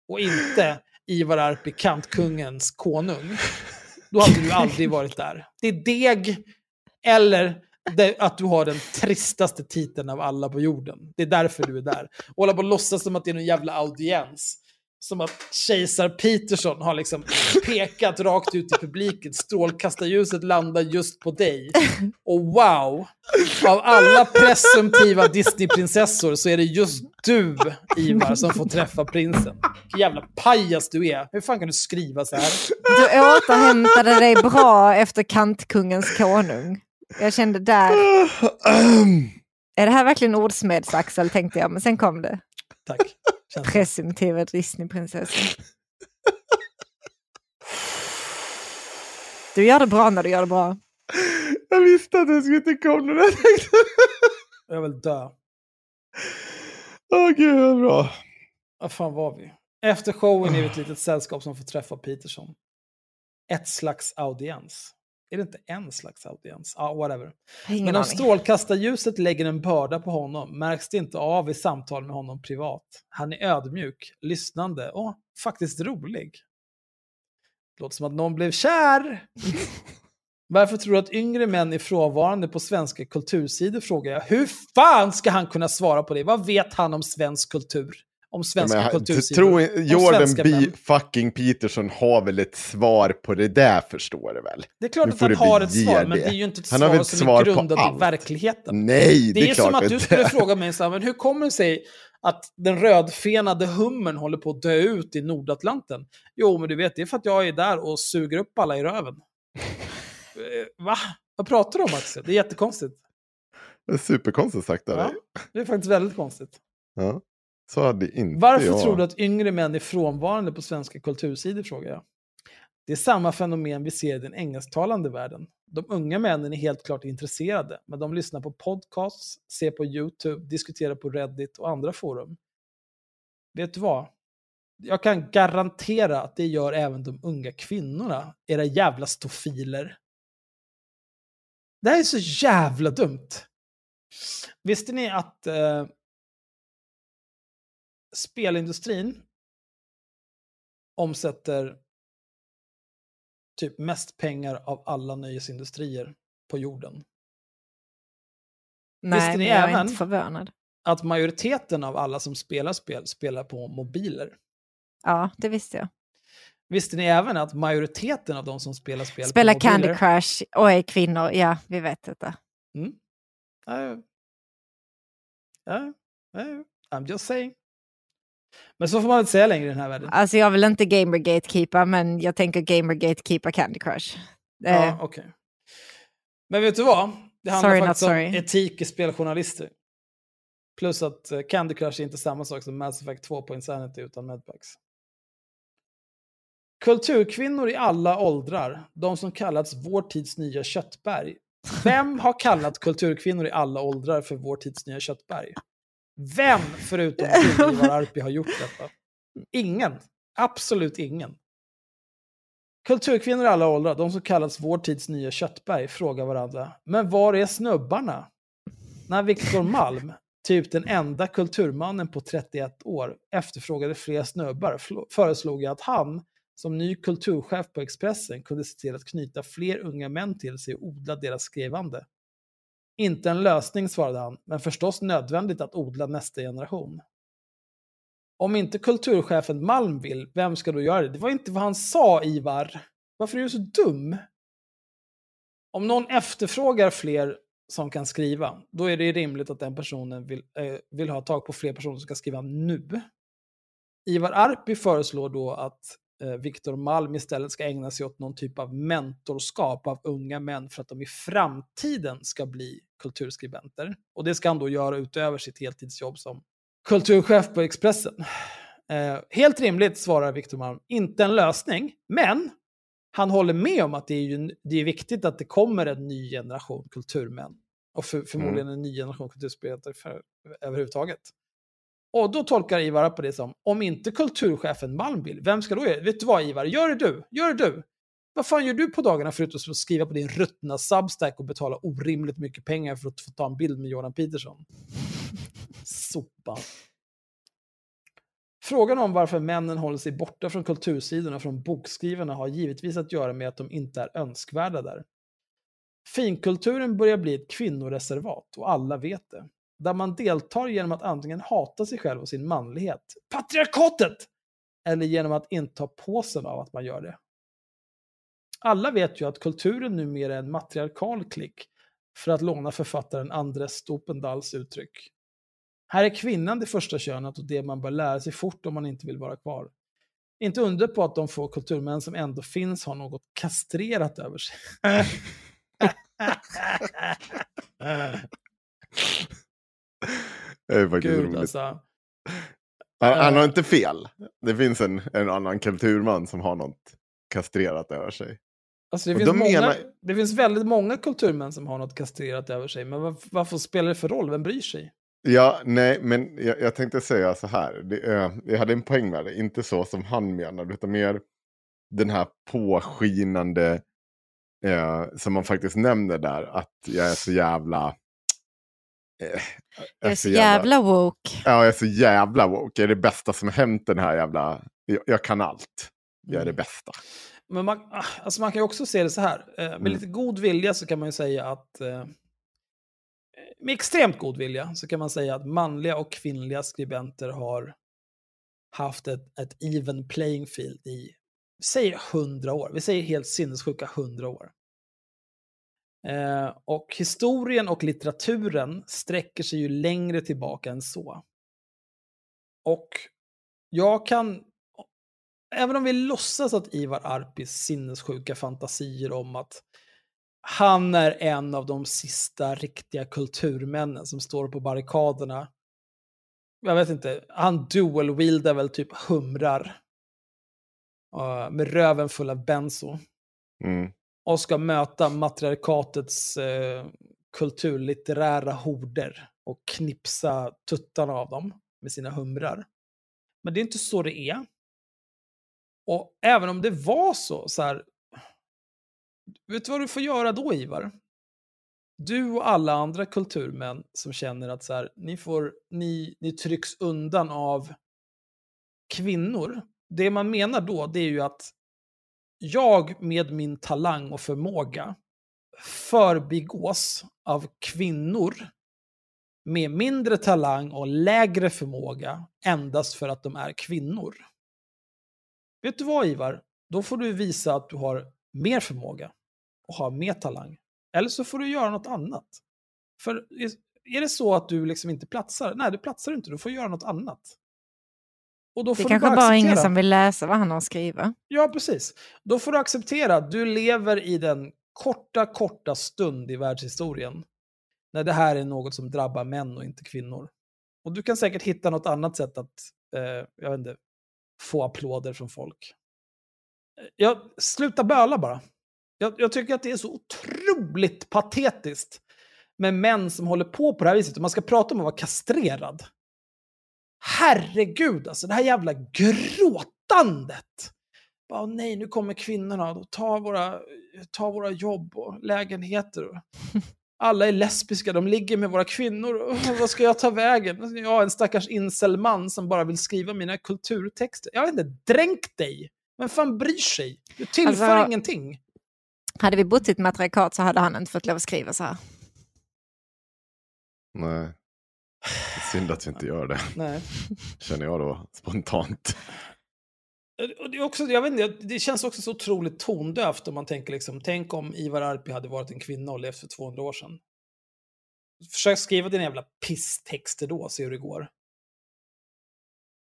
och inte Ivar Arpi, kantkungens konung, då hade du aldrig varit där. Det är deg, eller det, att du har den tristaste titeln av alla på jorden. Det är därför du är där. Och hålla på och låtsas som att det är någon jävla audiens. Som att kejsar Peterson har liksom pekat rakt ut i publiken. Strålkastarljuset landar just på dig. Och wow! Av alla presumtiva Disneyprinsessor så är det just du, Ivar, som får träffa prinsen. Vilken jävla pajas du är. Hur fan kan du skriva så här? Du återhämtade dig bra efter kantkungens konung. Jag kände där, är det här verkligen ordsmedsaxel tänkte jag, men sen kom det. Tack. Presumtiva Disneyprinsessan. Du gör det bra när du gör det bra. Jag visste att det skulle inte komma när jag tänkte. Jag vill dö. Åh gud vad bra. Vad fan var vi? Efter showen är vi ett litet sällskap som får träffa Peterson. Ett slags audiens. Är det inte en slags audiens? Ja, whatever. Jag har Ingen Men om strålkastarljuset lägger en börda på honom märks det inte av i samtal med honom privat. Han är ödmjuk, lyssnande och faktiskt rolig. Låter som att någon blev kär. Varför tror du att yngre män är frånvarande på svenska kultursidor, frågar jag. Hur fan ska han kunna svara på det? Vad vet han om svensk kultur? Om svenska Men, kultursidor? Jordan B. män? fucking Peterson har väl ett svar på det där förstår du väl? Det är klart att han har ett svar, men det. det är ju inte ett Han har svar väl ett som svar är på grundat i allt. verkligheten. Nej, Det, det, är, är som att du skulle fråga mig så här, men hur kommer det sig att den rödfenade hummern håller på att dö ut i Nordatlanten? Jo, men du vet, det är för att jag är där och suger upp alla i röven. Eh, Va? Vad pratar du om Axel? Det är jättekonstigt. Det är superkonstigt sagt av Ja, det är faktiskt väldigt konstigt. Ja. Så hade inte Varför jag. tror du att yngre män är frånvarande på svenska kultursidor, frågar jag. Det är samma fenomen vi ser i den engelsktalande världen. De unga männen är helt klart intresserade, men de lyssnar på podcasts, ser på YouTube, diskuterar på Reddit och andra forum. Vet du vad? Jag kan garantera att det gör även de unga kvinnorna, era jävla stofiler. Det här är så jävla dumt. Visste ni att eh, spelindustrin omsätter typ mest pengar av alla nöjesindustrier på jorden. Nej, Visste ni jag är även- inte förvånad. Att majoriteten av alla som spelar spel spelar på mobiler. Ja, det visste jag. Visste ni även att majoriteten av de som spelar spel Spela på Candy mobiler... Crush och är kvinnor, ja, vi vet detta. Mm. Ja, ja, ja, I'm just saying. Men så får man inte säga längre i den här världen. Alltså jag vill inte gamer gatekeepa, men jag tänker gamer gatekeepa Candy Crush. Eh, Ja, okej. Men vet du vad? Det handlar Sorry, faktiskt om etik i speljournalister. Plus att eh, Candy Crush är inte samma sak som Mass Effect 2 på Insanity utan Medpacks. Kulturkvinnor i alla åldrar, de som kallats vår tids nya köttberg. Vem har kallat kulturkvinnor i alla åldrar för vår tids nya köttberg? Vem förutom Ivar Arpi, har gjort detta? Ingen. Absolut ingen. Kulturkvinnor i alla åldrar, de som kallats vår tids nya köttberg, frågar varandra. Men var är snubbarna? När Viktor Malm, typ den enda kulturmannen på 31 år, efterfrågade fler snubbar föreslog jag att han, som ny kulturchef på Expressen, kunde se till att knyta fler unga män till sig och odla deras skrivande. Inte en lösning, svarade han, men förstås nödvändigt att odla nästa generation. Om inte kulturchefen Malm vill, vem ska då göra det? Det var inte vad han sa, Ivar. Varför är du så dum? Om någon efterfrågar fler som kan skriva, då är det rimligt att den personen vill, eh, vill ha tag på fler personer som kan skriva nu. Ivar Arpi föreslår då att Viktor Malm istället ska ägna sig åt någon typ av mentorskap av unga män för att de i framtiden ska bli kulturskribenter. Och det ska han då göra utöver sitt heltidsjobb som kulturchef på Expressen. Eh, helt rimligt, svarar Viktor Malm. Inte en lösning, men han håller med om att det är, ju, det är viktigt att det kommer en ny generation kulturmän. Och för, förmodligen en ny generation kulturspelare för, överhuvudtaget. Och då tolkar Ivar på det som, om inte kulturchefen Malm vill, vem ska då göra det? Vet du vad Ivar, gör det du, gör det du. Vad fan gör du på dagarna förutom att skriva på din ruttna Substack och betala orimligt mycket pengar för att få ta en bild med Jordan Peterson? Sopa. Frågan om varför männen håller sig borta från kultursidorna från bokskrivarna har givetvis att göra med att de inte är önskvärda där. Finkulturen börjar bli ett kvinnoreservat och alla vet det. Där man deltar genom att antingen hata sig själv och sin manlighet. Patriarkatet! eller genom att inta påsen av att man gör det. Alla vet ju att kulturen numera är en matriarkal klick, för att låna författaren Andres Stopendals uttryck. Här är kvinnan det första könet och det man bör lära sig fort om man inte vill vara kvar. Inte undra på att de få kulturmän som ändå finns har något kastrerat över sig. Det är faktiskt Gud roligt. alltså. Han, han har inte fel. Det finns en, en annan kulturman som har något kastrerat över sig. Alltså det, finns de många, menar- det finns väldigt många kulturmän som har något kastrerat över sig, men vad, varför spelar det för roll? Vem bryr sig? Ja, nej, men jag, jag tänkte säga så här. Det, eh, jag hade en poäng med det. Inte så som han menar, utan mer den här påskinande eh, som man faktiskt nämner där. Att jag är så jävla... Eh, Jag är så jävla woke. Ja, jag är så jävla woke. Jag är det bästa som hänt den här jävla... Jag, jag kan allt. Jag är det Mm. bästa. Men man, ah, alltså man kan ju också se det så här. Eh, med Mm. lite god vilja så kan man ju säga att... Eh, med extremt god vilja så kan man säga att manliga och kvinnliga skribenter har haft ett, ett even playing field i, säg 100 år. Vi säger helt sinnessjuka 100 år. Eh, och historien och litteraturen sträcker sig ju längre tillbaka än så. Och jag kan, även om vi låtsas att Ivar Arpis sinnessjuka fantasier om att han är en av de sista riktiga kulturmännen som står på barrikaderna. Jag vet inte, han dual-wieldar väl typ humrar. Uh, med röven full av benzo Mm och ska möta matriarkatets eh, kulturlitterära horder och knipsa tuttarna av dem med sina humrar. Men det är inte så det är. Och även om det var så, så här, vet du vad du får göra då Ivar? Du och alla andra kulturmän som känner att så här, ni, får, ni, ni trycks undan av kvinnor. Det man menar då, det är ju att jag med min talang och förmåga förbigås av kvinnor med mindre talang och lägre förmåga endast för att de är kvinnor. Vet du vad Ivar? Då får du visa att du har mer förmåga och har mer talang. Eller så får du göra något annat. För är det så att du liksom inte platsar, nej du platsar inte, du får göra något annat. Och då Det får kanske bara bara ingen som vill läsa vad han har skrivit. Ja, precis. Då får du acceptera att du lever i den korta, korta stund i världshistorien när det här är något som drabbar män och inte kvinnor. Och du kan säkert hitta något annat sätt att, eh, jag vet inte, få applåder från folk. Jag, sluta böla bara. Jag, jag tycker att det är så otroligt patetiskt med män som håller på på det här viset. Och man ska prata om att vara kastrerad. Herregud, alltså det här jävla gråtandet. Bara, nej, nu kommer kvinnorna och tar våra, tar våra jobb och lägenheter. Alla är lesbiska, de ligger med våra kvinnor. Och Vad ska jag ta vägen? Jag är en stackars incelman som bara vill skriva mina kulturtexter. Jag vet inte, dränk dig! Vem fan bryr sig? Du tillför Alltså- ingenting. Hade vi bott i ett matriarkat så hade han inte fått lov att skriva så här. Nej. Synd att vi inte gör det, Nej. känner jag då spontant. Och det, är också, jag vet inte, det känns också så otroligt tondövt om man tänker liksom, tänk om Ivar Arpi hade varit en kvinna och levt för 200 år sedan. Försök skriva dina jävla pisstexter då, se hur det går.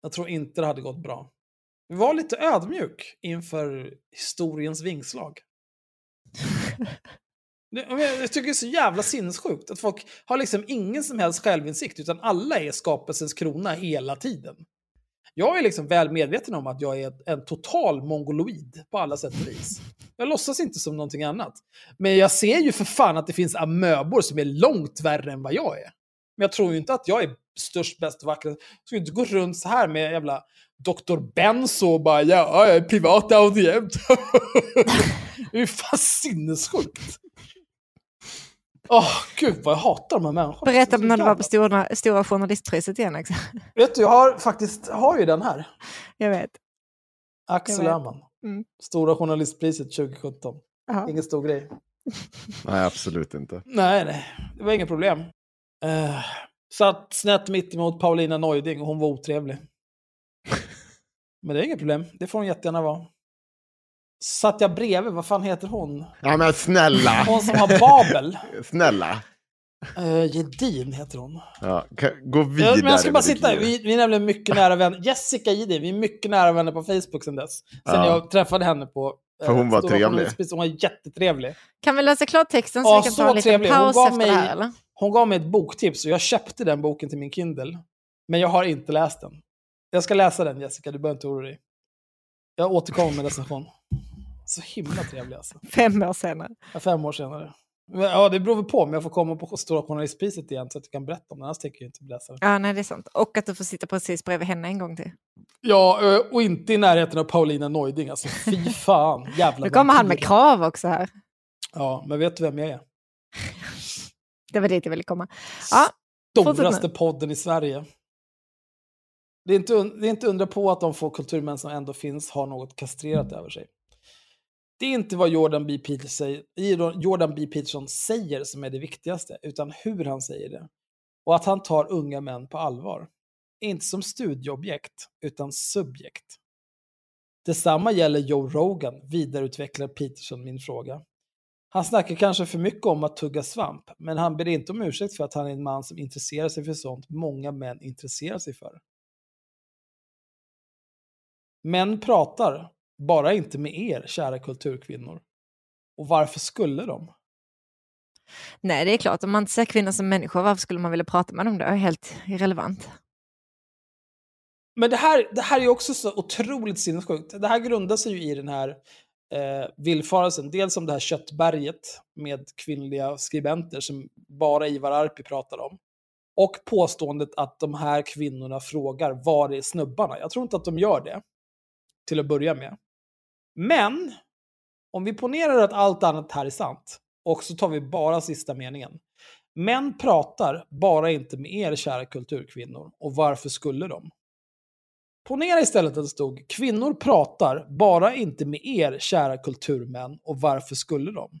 Jag tror inte det hade gått bra. Var lite ödmjuk inför historiens vingslag. Jag tycker det är så jävla sinnessjukt att folk har liksom ingen som helst självinsikt, utan alla är skapelsens krona hela tiden. Jag är liksom väl medveten om att jag är en total mongoloid på alla sätt och vis. Jag låtsas inte som någonting annat. Men jag ser ju för fan att det finns amöbor som är långt värre än vad jag är. Men jag tror ju inte att jag är störst, bäst och vackrast. Jag skulle inte gå runt så här med jävla Dr. Benzo och bara ja, jag är privat audient. det är ju fan sinnessjukt. Åh, gud vad jag hatar de här människorna. Berätta om när du var på stora, stora journalistpriset igen också. Vet du, jag har faktiskt har ju den här. Jag vet. Axel. Öhman. Mm. Stora journalistpriset 2017. Jaha. Ingen stor grej. Nej, absolut inte. Nej, nej. Det var inget problem. Uh, satt snett mitt emot Paulina Neuding och hon var otrevlig. Men det är inget problem. Det får hon jättegärna vara. Satt jag bredvid, vad fan heter hon? Ja men snälla! Hon som har Babel. snälla! Uh, Gedin heter hon. Ja, gå Ja, vidare. men jag ska bara sitta, vi, vi är nämligen mycket nära vänner. Jessica Gedin, vi är mycket nära vänner på Facebook sedan dess. Sen Ja. jag träffade henne på... eh, För hon var trevlig. Hon var jättetrevlig. Kan vi läsa klart texten så Ja, vi kan så ta en liten trevlig. Paus gav efter mig- det här eller? Hon gav mig ett boktips och jag köpte den boken till min Kindle. Men jag har inte läst den. Jag ska läsa den Jessica, du behöver inte oroa dig. Jag återkommer med recension. Så himla trevlig alltså. Fem år senare. Ja, Fem år senare. Men, Ja, det beror väl på om jag får komma på Stora Journalistpriset igen så att jag kan berätta om det. Annars tänker jag inte läsa den. Ja, nej det är sant. Och att du får sitta precis bredvid henne en gång till. Ja, ö, och inte i närheten av Paulina Neuding. Alltså, fy fan. Jävla Nu kommer han med krav också här. Ja, men vet du vem jag är? Det var dit jag ville komma. Ja, Storaste podden i Sverige. Det är, inte, det är inte undra på att de få kulturmän som ändå finns har något kastrerat över sig. Det är inte vad Jordan B. Peterson säger, Jordan B. Peterson säger som är det viktigaste, utan hur han säger det. Och att han tar unga män på allvar. Inte som studieobjekt, utan subjekt. Detsamma gäller Joe Rogan, vidareutvecklar Peterson min fråga. Han snackar kanske för mycket om att tugga svamp, men han ber inte om ursäkt för att han är en man som intresserar sig för sånt många män intresserar sig för. Män pratar, bara inte med er, kära kulturkvinnor. Och varför skulle de? Nej, det är klart. Om man inte ser kvinnor som människor, varför skulle man vilja prata med dem då? Det är helt irrelevant. Men det här, det här är också så otroligt sinnessjukt. Det här grundar sig ju i den här eh, villfarelsen. Dels om det här köttberget med kvinnliga skribenter som bara Ivar Arpi pratar om. Och påståendet att de här kvinnorna frågar var är snubbarna? Jag tror inte att de gör det. Till att börja med. Men, om vi ponerar att allt annat här är sant. Och så tar vi bara sista meningen. Män pratar bara inte med er kära kulturkvinnor. Och varför skulle de? Ponera istället att det stod kvinnor pratar bara inte med er kära kulturmän och varför skulle de?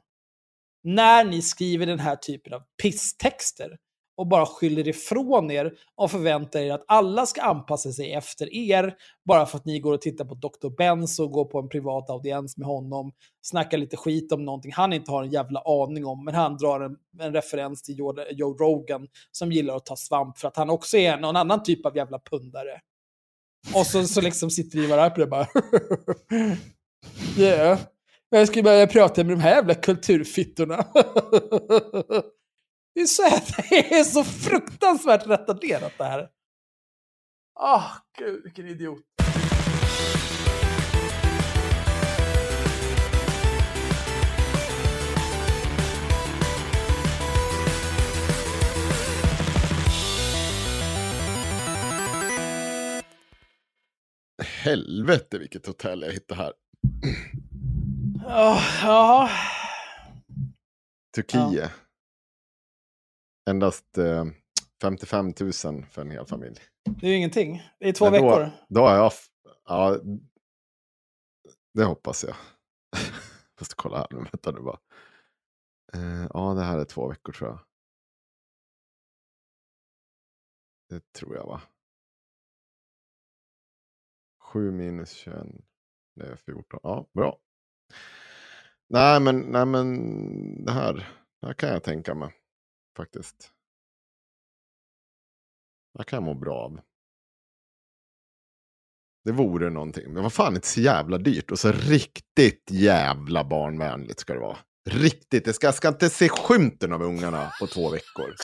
När ni skriver den här typen av pisstexter och bara skyller ifrån er och förväntar er att alla ska anpassa sig efter er bara för att ni går och tittar på Dr. Benz och går på en privat audiens med honom, snackar lite skit om någonting han inte har en jävla aning om, men han drar en, en referens till Joe, Joe Rogan som gillar att ta svamp för att han också är någon annan typ av jävla pundare. Och så, så liksom sitter Ivar Arpi där bara... yeah. jag skulle börja prata med de här jävla kulturfittorna. det, är så det är så fruktansvärt retarderat det här. Ah, gud vilken idiot. Helvete vilket hotell jag hittade här. Ja, ja. Turkiet. Endast eh, 55 000 för en hel familj. Det är ju ingenting. Det är två då, veckor. Då har jag... Ja, det hoppas jag. Måste kolla här nu, vänta nu bara. Eh, ja, det här är två veckor tror jag. Det tror jag va. 7 minus 21. Det är 14. Ja, bra. Nej men, nej, men det här, det här kan jag tänka mig. Faktiskt. Det här kan jag må bra av. Det vore någonting. Men vad fan, inte så jävla dyrt. Och så riktigt jävla barnvänligt ska det vara. Riktigt. Jag ska, jag ska inte se skymten av ungarna på två veckor.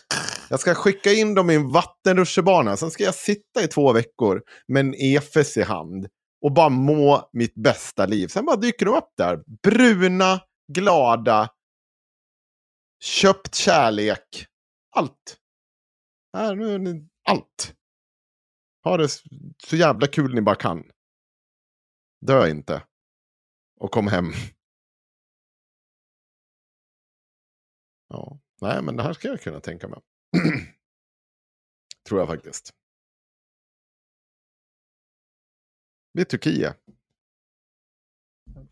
Jag ska skicka in dem i en vattenrutschbana. Sen ska jag sitta i två veckor med en EFES i hand. Och bara må mitt bästa liv. Sen bara dyker de upp där. Bruna, glada. Köpt kärlek. Allt. Här, nu är ni, allt. Ha det så jävla kul ni bara kan. Dö inte. Och kom hem. Ja, nej men det här ska jag kunna tänka mig. Tror jag faktiskt. Det är Turkiet.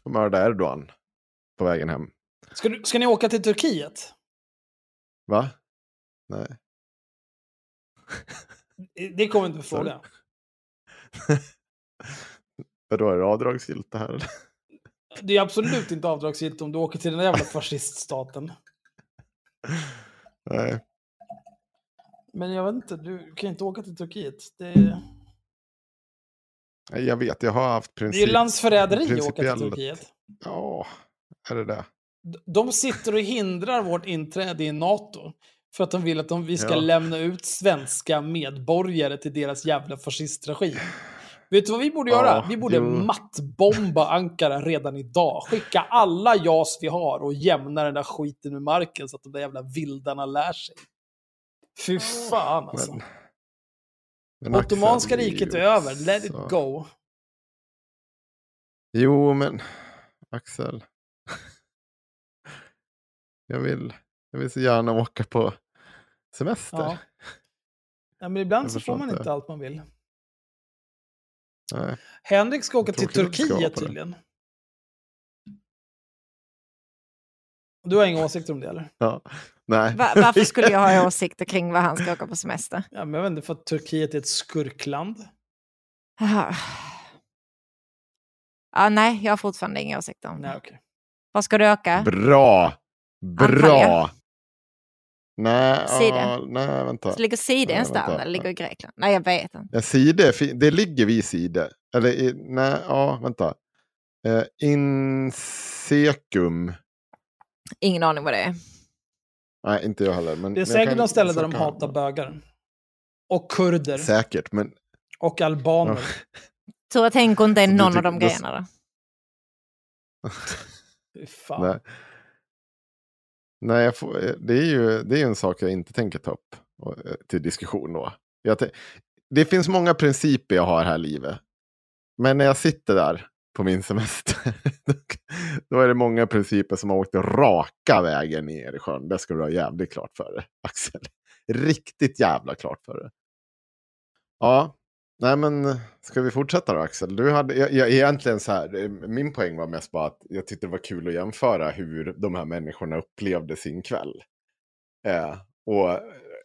Får mörda Erdogan på vägen hem. Ska, du, ska ni åka till Turkiet? Va? Nej. Det kommer inte på fråga. Vadå, är det avdragsgillt det här? Det är absolut inte avdragsgillt om du åker till den där jävla fasciststaten. Nej. Men jag vet inte, du kan inte åka till Turkiet. Det är, jag vet, jag har haft det är princip... ju landsförräderi att åka till Turkiet. Ja, är det det? De sitter och hindrar vårt inträde i NATO. För att de vill att de, vi ska Ja. lämna ut svenska medborgare till deras jävla fascistregim. Vet du vad vi borde Ja, göra? Vi borde jo. mattbomba Ankara redan idag. Skicka alla JAS vi har och jämna den där skiten med marken så att de där jävla vildarna lär sig. Fy fan alltså. Men, men Ottomanska riket är över. Let it också- go. Jo, men Axel. Jag, vill, jag vill så gärna åka på semester. Ja. Ja, men ibland så får man inte. allt man vill. Nej. Henrik ska åka till Turkiet tydligen. Du har inga åsikter om det eller? Ja. Nej. Va- varför skulle jag ha åsikter kring vad han ska åka på semester? Ja, men jag vet inte, för att Turkiet är ett skurkland. Ah. Ja, nej, jag har fortfarande inga åsikter om Nej, det. okej. Var ska du åka? Bra! Bra! Nej, Side. ja, nej, vänta. Så ligger Side Nej, där vänta. eller ligger i Grekland? Nej, jag vet inte. Ja, Side, det ligger vid Side. Eller i, nej, ja, vänta. Eh, Insekum. Ingen aning vad det är. Nej, inte jag heller. Men, Det är säkert kan någon ställe där de hatar bögar. Och kurder. Säkert, men Och albaner. Tur att Henko inte är någon av de grejerna då. Fy fan. nej. Nej, jag får, eh, det är ju det är ju en sak jag inte tänker ta upp eh, till diskussion då. Jag det finns många principer jag har här i livet. Men när jag sitter där på min semester, då är det många principer som har åkt raka vägen ner i sjön. Det ska du ha jävligt klart för dig, Axel. Riktigt jävla klart för dig. Ja, nej men eh, ska vi fortsätta då Axel? Du hade, jag, jag, egentligen så här, eh, min poäng var mest bara att jag tyckte det var kul att jämföra hur de här människorna upplevde sin kväll. Eh, och eh,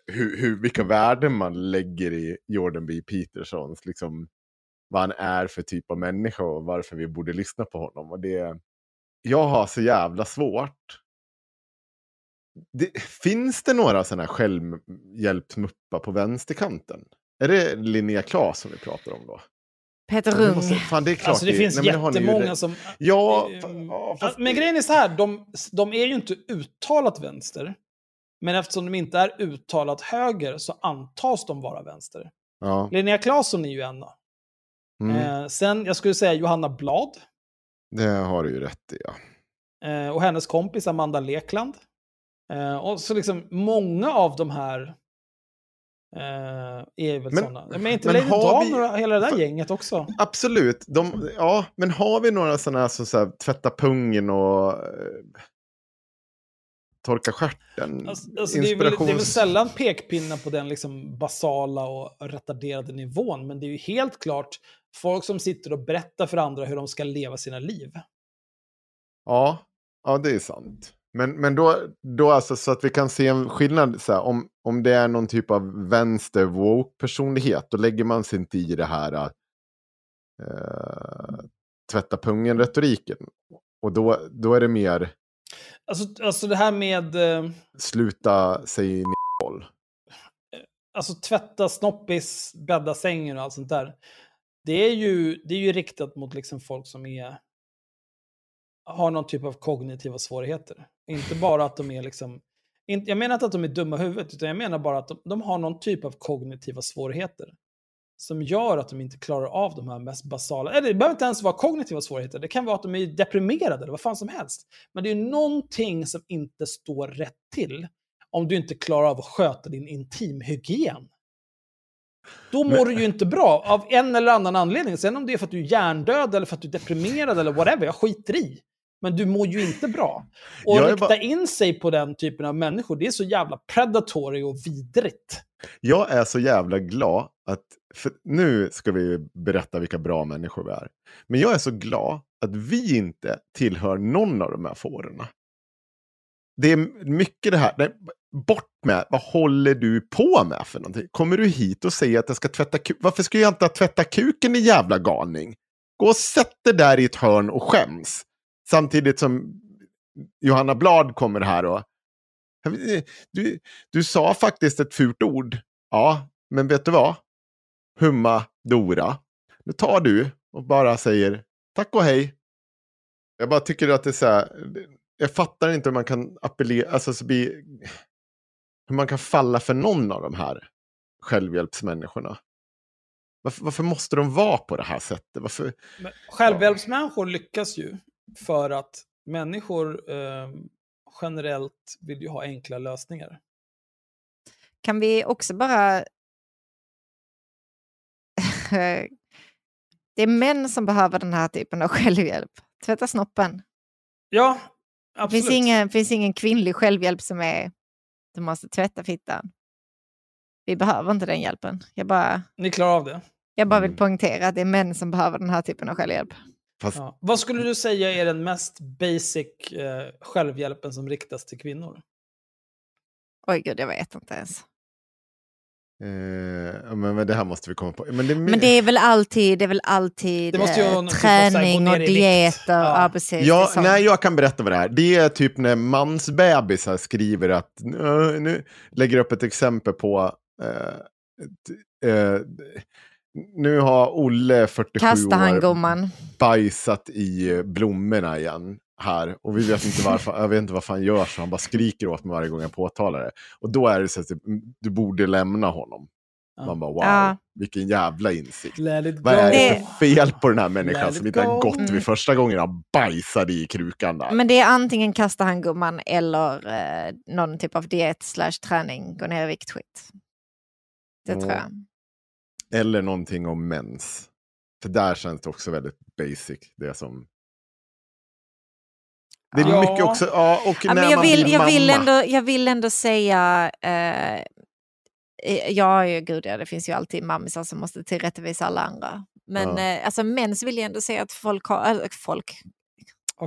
hur, hur, vilka värden man lägger i Jordan B. Petersons, liksom vad han är för typ av människa och varför vi borde lyssna på honom. Och det, jag har så jävla svårt. Det, finns det några sådana här självhjälpsmuppar på vänsterkanten? Är det Linnea Claes som vi pratar om då? Peter Det Rung. måste- fan, det är klart Alltså det finns nej, men har ni ju jättemånga som... Ja, Eh, fa- ja, fast Men grejen är så här, de, de är ju inte uttalat vänster. Men eftersom de inte är uttalat höger så antas de vara vänster. Ja, Linnea Claesson är ju en. mm, Eh, sen, jag skulle säga Johanna Blad. det har du ju rätt i. Ja. Eh, och hennes kompis Amanda Lekland. Eh, och så liksom många av de här eh, är väl Men- sådana. Men är inte men Lady har Dan vi- hela det där gänget också? Absolut, de, ja, men har vi några sådana som så här, tvätta pungen och eh, torka stjärten? Alltså, alltså, det, är väl, det är väl Inspirations- sällan pekpinnar på den liksom basala och retarderade nivån, men det är ju helt klart folk som sitter och berättar för andra hur de ska leva sina liv. Ja, ja, det är sant. Men, men då, då alltså så att vi kan se en skillnad, så här, om, om det är någon typ av vänster woke-personlighet, då lägger man sig inte i det här äh, tvätta pungen-retoriken. Och då, då är det mer Alltså, alltså det här med eh, sluta säga håll. alltså, tvätta snoppis, bädda sängen och allt sånt där. Det är ju, det är ju riktat mot liksom folk som är, har någon typ av kognitiva svårigheter. Inte bara att de är liksom, inte, jag menar inte att de är dumma i huvudet, utan jag menar bara att de, de har någon typ av kognitiva svårigheter. Som gör att de inte klarar av de här mest basala, eller det behöver inte ens vara kognitiva svårigheter, det kan vara att de är deprimerade eller vad fan som helst. Men det är någonting som inte står rätt till om du inte klarar av att sköta din intimhygien. Då mår Men- du ju inte bra av en eller annan anledning. Sen om det är för att du är hjärndöd eller för att du är deprimerad eller whatever, jag skiter i. Men du mår ju inte bra. Och rikta bara- in sig på den typen av människor, det är så jävla predatory och vidrigt. Jag är så jävla glad att, för nu ska vi berätta vilka bra människor vi är. Men jag är så glad att vi inte tillhör någon av de här fårorna. Det är mycket det här, nej, bort med, vad håller du på med för någonting? Kommer du hit och säger att jag ska tvätta kuken? Varför ska jag inte tvätta kuken i jävla galning? Gå och sätt dig där i ett hörn och skäms. Samtidigt som Johanna Blad kommer här och... Eh, du, du sa faktiskt ett fult ord. Ja, men vet du vad? Humma Dora. Nu tar du och bara säger tack och hej. Jag bara tycker att det är så här. Jag fattar inte hur man kan appellera, alltså så bli, hur man kan falla för någon av de här självhjälpsmänniskorna. Varför, varför måste de vara på det här sättet? Varför? Men självhjälpsmänniskor lyckas ju för att människor eh, generellt vill ju ha enkla lösningar. Kan vi också bara... det är män som behöver den här typen av självhjälp. Tvätta snoppen. Ja, Det absolut. finns ingen, finns ingen kvinnlig självhjälp som är du måste tvätta fittan. Vi behöver inte den hjälpen. Jag bara, Ni klarar av det. jag bara vill Mm. poängtera att det är män som behöver den här typen av självhjälp. Fast, Ja. Vad skulle du säga är den mest basic eh, självhjälpen som riktas till kvinnor? Oj gud, jag vet inte ens. eh, men, men det här måste vi komma på. Men det, Men det är väl alltid, det är väl alltid Det måste ju eh, typ träning ner och dieter. Ja. Ja. precis. Ja, nej, jag kan berätta vad det är. Det är typ när mansbebisar skriver att, "Nå, nu lägger upp ett exempel på, eh, ett, eh, nu har Olle, 47 Kasta han år, gumman. bajsat i blommorna igen här. Och vi vet inte varför, jag vet inte varför han gör så, han bara skriker åt mig varje gång jag påtalar det. Och då är det så att typ, du borde lämna honom. Man bara wow, Ja. vilken jävla insikt. Vad är det för fel på den här människan som inte har gått Mm. vid första gången han bajsade i krukan där? Men det är antingen kasta han gumman eller eh, någon typ av diet slash träning, gå ner i vikt skit. Det Ja. tror jag. Eller någonting om mens. För där känns det också väldigt basic. Det som... Det är Ja. mycket också, ja, och Ja, när men jag, man vill, blir jag, vill mamma. ändå, jag vill ändå säga, eh, eh, ja gud ja, det finns ju alltid mammisar som måste tillrättavisa alla andra. Men Ja. eh, alltså män så vill jag ändå säga att folk har, eller folk,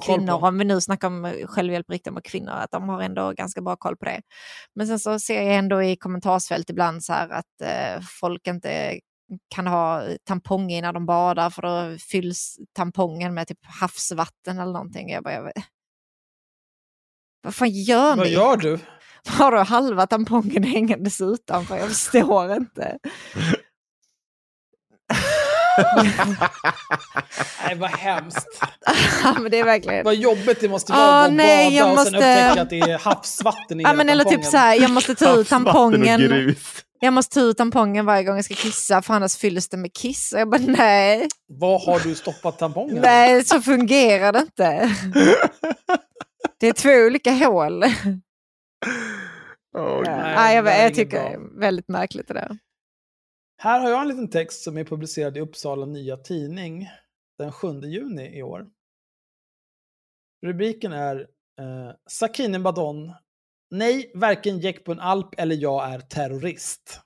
kvinnor, om vi nu snackar om självhjälp riktat mot kvinnor, att de har ändå ganska bra koll på det. Men sen så ser jag ändå i kommentarsfält ibland så här att eh, folk inte kan ha tampong i när de badar för då fylls tampongen med typ havsvatten eller någonting. Jag bara, jag. Vad fan gör Vad ni? gör du? Har du halva tampongen hängandes utanför? Jag förstår inte. Nej, vad hemskt. Ja, men det är verkligen... Vad jobbigt det måste vara att nej, bada jag och sen måste- upptäcka att det är havsvatten i Ja, men eller typ så här, jag måste ta ut tampongen. Jag måste ta ut tampongen varje gång jag ska kissa för annars fylls det med kiss. Och jag bara nej, Var har du stoppat tampongen? nej så fungerar det inte. Det är två olika hål. Åh, Ja, gud. Nej, jag, jag tycker det är väldigt märkligt det där. Här har jag en liten text som är publicerad i Uppsala Nya Tidning den 7 juni i år. Rubriken är eh, Sakine Badon. Nej, varken Jekpun Alp eller jag är terrorist.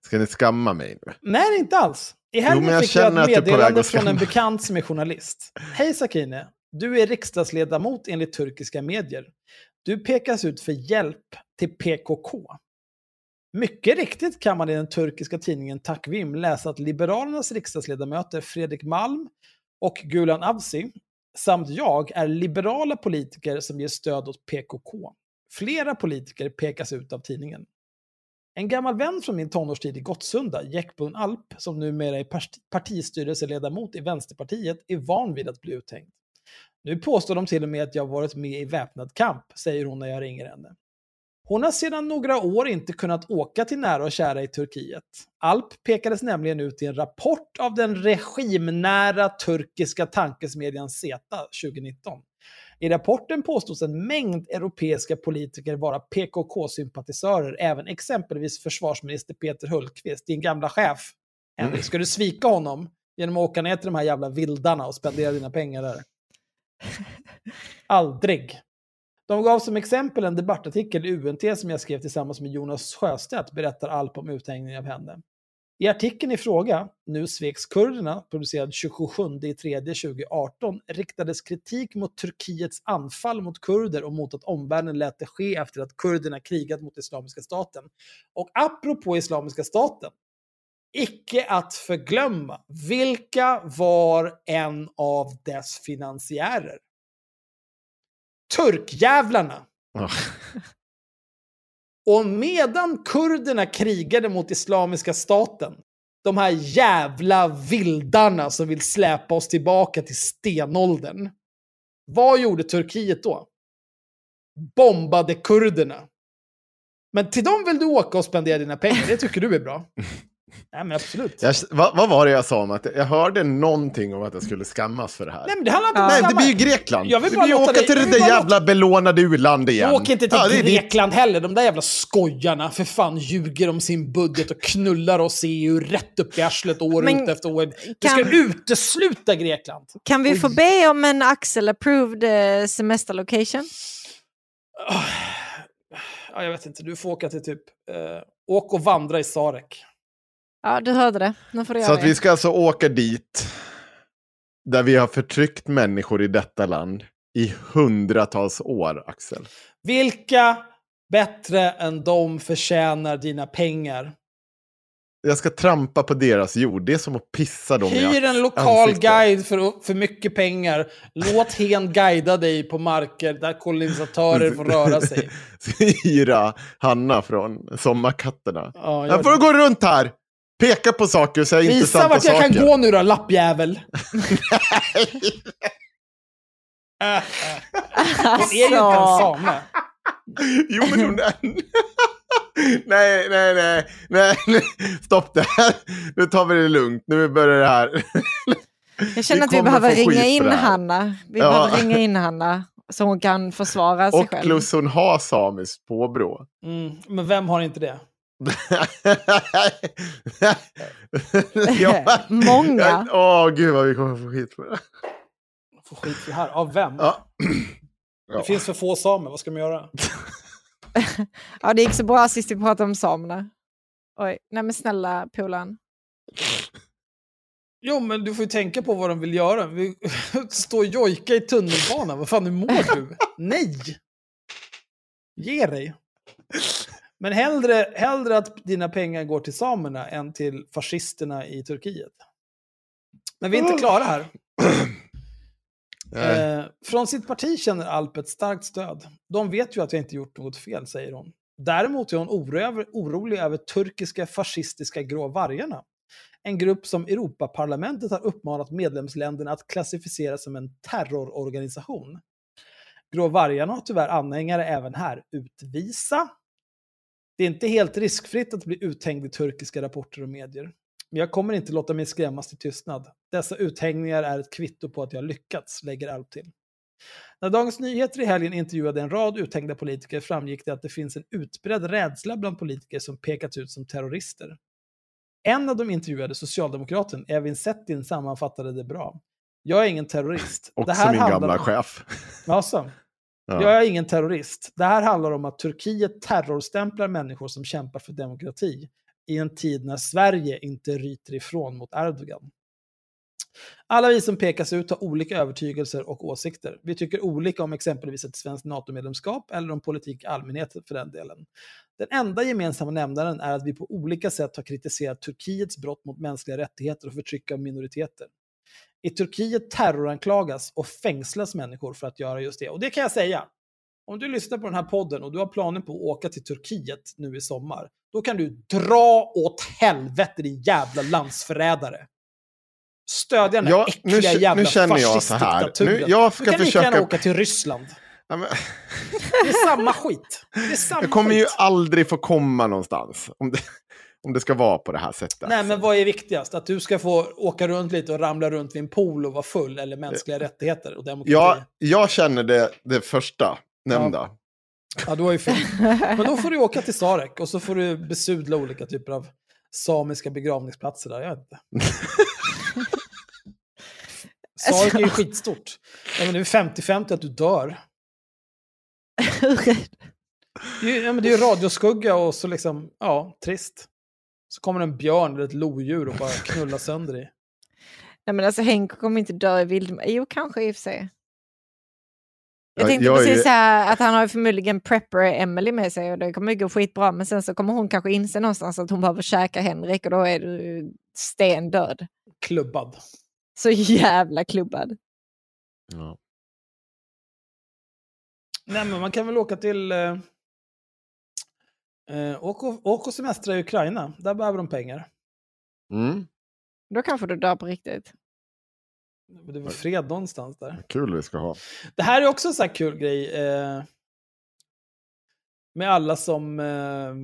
Ska ni skamma mig nu? Nej, inte alls. I helgen men jag fick jag ett på meddelande från en bekant som är journalist. Hej Sakine, du är riksdagsledamot enligt turkiska medier. Du pekas ut för hjälp till PKK. Mycket riktigt kan man i den turkiska tidningen Takvim läsa att Liberalernas riksdagsledamöter Fredrik Malm och Gulan Avci samt jag är liberala politiker som ger stöd åt PKK. Flera politiker pekas ut av tidningen. En gammal vän från min tonårstid i Gottsunda, Jekbun Alp, som numera är partistyrelseledamot i Vänsterpartiet, är van vid att bli uthängd. Nu påstår de till och med att jag varit med i väpnad kamp, säger hon när jag ringer henne. Hon har sedan några år inte kunnat åka till nära och kära i Turkiet. Alp pekades nämligen ut i en rapport av den regimnära turkiska tankesmedjan Zeta 2019. I rapporten påstås en mängd europeiska politiker vara PKK-sympatisörer, även exempelvis försvarsminister Peter Hultqvist, din gamla chef. Henrik, ska du svika honom genom att åka ner till de här jävla vildarna och spendera dina pengar där? Aldrig. De gav som exempel en debattartikel i UNT som jag skrev tillsammans med Jonas Sjöstedt, berättar allt om uthängningen av henne. I artikeln i fråga, Nu sveks kurderna, publicerad 27 i 3 2018, riktades kritik mot Turkiets anfall mot kurder och mot att omvärlden lät det ske efter att kurderna krigat mot Islamiska staten. Och apropå Islamiska staten, icke att förglömma. Vilka var en av dess finansiärer? Turkjävlarna. Ja. Och medan kurderna krigade mot Islamiska staten, de här jävla vildarna som vill släpa oss tillbaka till stenåldern. Vad gjorde Turkiet då? Bombade kurderna. Men till dem vill du åka och spendera dina pengar, det tycker du är bra. Nej men absolut. Jag, vad, vad var det jag sa om att jag hörde någonting om att jag skulle skammas för det här? Nej men det handlar inte om Nej, det blir ju. Grekland. Jag vill det bara blir ju låta åka dig- till det där jävla belånade u-land igen. Åker inte till Ja, det är ditt- Grekland heller. De där jävla skojarna för fan ljuger om sin budget och knullar oss i EU rätt upp i arslet år Men ut efter år. Kan- ska utesluta Grekland. Kan vi Oj. få be om en Axel-approved eh, semesterlocation? Ah, Ja, jag vet inte, du får åka till typ... Eh, åk och vandra i Sarek. Ja, du hörde det. Nu får du Så göra att det. vi ska alltså åka dit där vi har förtryckt människor i detta land i hundratals år, Axel. Vilka bättre än de förtjänar dina pengar? Jag ska trampa på deras jord. Det är som att pissa dem i Hyr en lokal ansiktet. guide för, för mycket pengar. Låt hen guida dig på marker där kolonisatörer får röra sig. Hyra Hanna från Sommarkatterna. Ja, jag får det. gå runt här. Peka på saker och säga Visa intressanta vart jag saker. kan gå nu då, lappjävel. Hon är ju inte en Alltså. same. Jo, men hon är... nej, nej, nej, nej, nej. Stopp där. Nu tar vi det lugnt. Nu börjar det här. Jag känner vi att vi behöver ringa in det här. Hanna. Vi Ja. behöver ringa in Hanna så hon kan försvara sig Och själv. plus hon har samiskt påbrå. Mm, men vem har inte det? ja. Många. Åh, gud vad vi kommer få skit för det. Får skit för det här. Av vem? Ja. Det finns för få samer, vad ska man göra? Ja, det gick så bra sist vi pratade om samerna. Oj, nej men snälla polaren. Jo, men du får ju tänka på vad de vill göra. Vi står och jojka i tunnelbanan. Vad fan, hur mår du? Nej! Ge dig. Men hellre, hellre att dina pengar går till samerna än till fascisterna i Turkiet. Men vi är inte klara här. Eh, från sitt parti känner Alp ett starkt stöd. De vet ju att jag inte gjort något fel, säger hon. Däremot är hon orolig över turkiska fascistiska grå vargarna. En grupp som Europaparlamentet har uppmanat medlemsländerna att klassificera som en terrororganisation. Grå vargarna har tyvärr anhängare även här. Utvisa. Det är inte helt riskfritt att bli uthängd i turkiska rapporter och medier. Men jag kommer inte låta mig skrämmas till tystnad. Dessa uthängningar är ett kvitto på att jag lyckats, lägger Alp till. När Dagens Nyheter i helgen intervjuade en rad uthängda politiker framgick det att det finns en utbredd rädsla bland politiker som pekats ut som terrorister. En av de intervjuade, socialdemokraten Evin Settin, sammanfattade det bra. Jag är ingen terrorist. Också min handlar gamla chef. Alltså, Ja. jag är ingen terrorist. Det här handlar om att Turkiet terrorstämplar människor som kämpar för demokrati i en tid när Sverige inte ryter ifrån mot Erdogan. Alla vi som pekas ut har olika övertygelser och åsikter. Vi tycker olika om exempelvis ett svenskt NATO-medlemskap eller om politik i allmänhet för den delen. Den enda gemensamma nämnaren är att vi på olika sätt har kritiserat Turkiets brott mot mänskliga rättigheter och förtryck av minoriteter. I Turkiet terroranklagas och fängslas människor för att göra just det. Och det kan jag säga. Om du lyssnar på den här podden och du har planer på att åka till Turkiet nu i sommar, då kan du dra åt helvete din jävla landsförrädare. Stödja den här Ja, äckliga jävla nu känner jag så här. Nu, jag Du ska kan lika gärna försöka... åka till Ryssland. Ja, men, Det är samma skit. Det är samma jag kommer skit. ju aldrig få komma någonstans. Om det, om det ska vara på det här sättet. Nej, men vad är viktigast? Att du ska få åka runt lite och ramla runt vid en pool och vara full, eller mänskliga rättigheter och demokrati? Ja, jag känner det, det första nämnda. Ja, du har ju fel. Men då får du åka till Sarek och så får du besudla olika typer av samiska begravningsplatser där. Jag vet inte. Sarek är ju skitstort. Ja, men det är 50-50 att du dör. Det är, ju- ja, men det är ju radioskugga och så liksom, ja, trist. Så kommer en björn eller ett lodjur och bara knullar sönder dig. Nej men alltså Henk kommer inte dö i vildmark. Jo, kanske i och för sig. Jag Ja, tänkte jag precis här att han har ju förmodligen prepper Emily med sig och det kommer ju gå skitbra. Men sen så kommer hon kanske inse någonstans att hon behöver käka Henrik och då är du stendöd. Klubbad. Så jävla klubbad. Ja. Nej, men man kan väl åka till... Eh, åk, och, åk och semestra i Ukraina. Där behöver de pengar. Mm. Då kanske du dör på riktigt. Det var fred någonstans där. Kul vi ska ha. Det här är också en sån här kul grej. Eh, med alla som eh,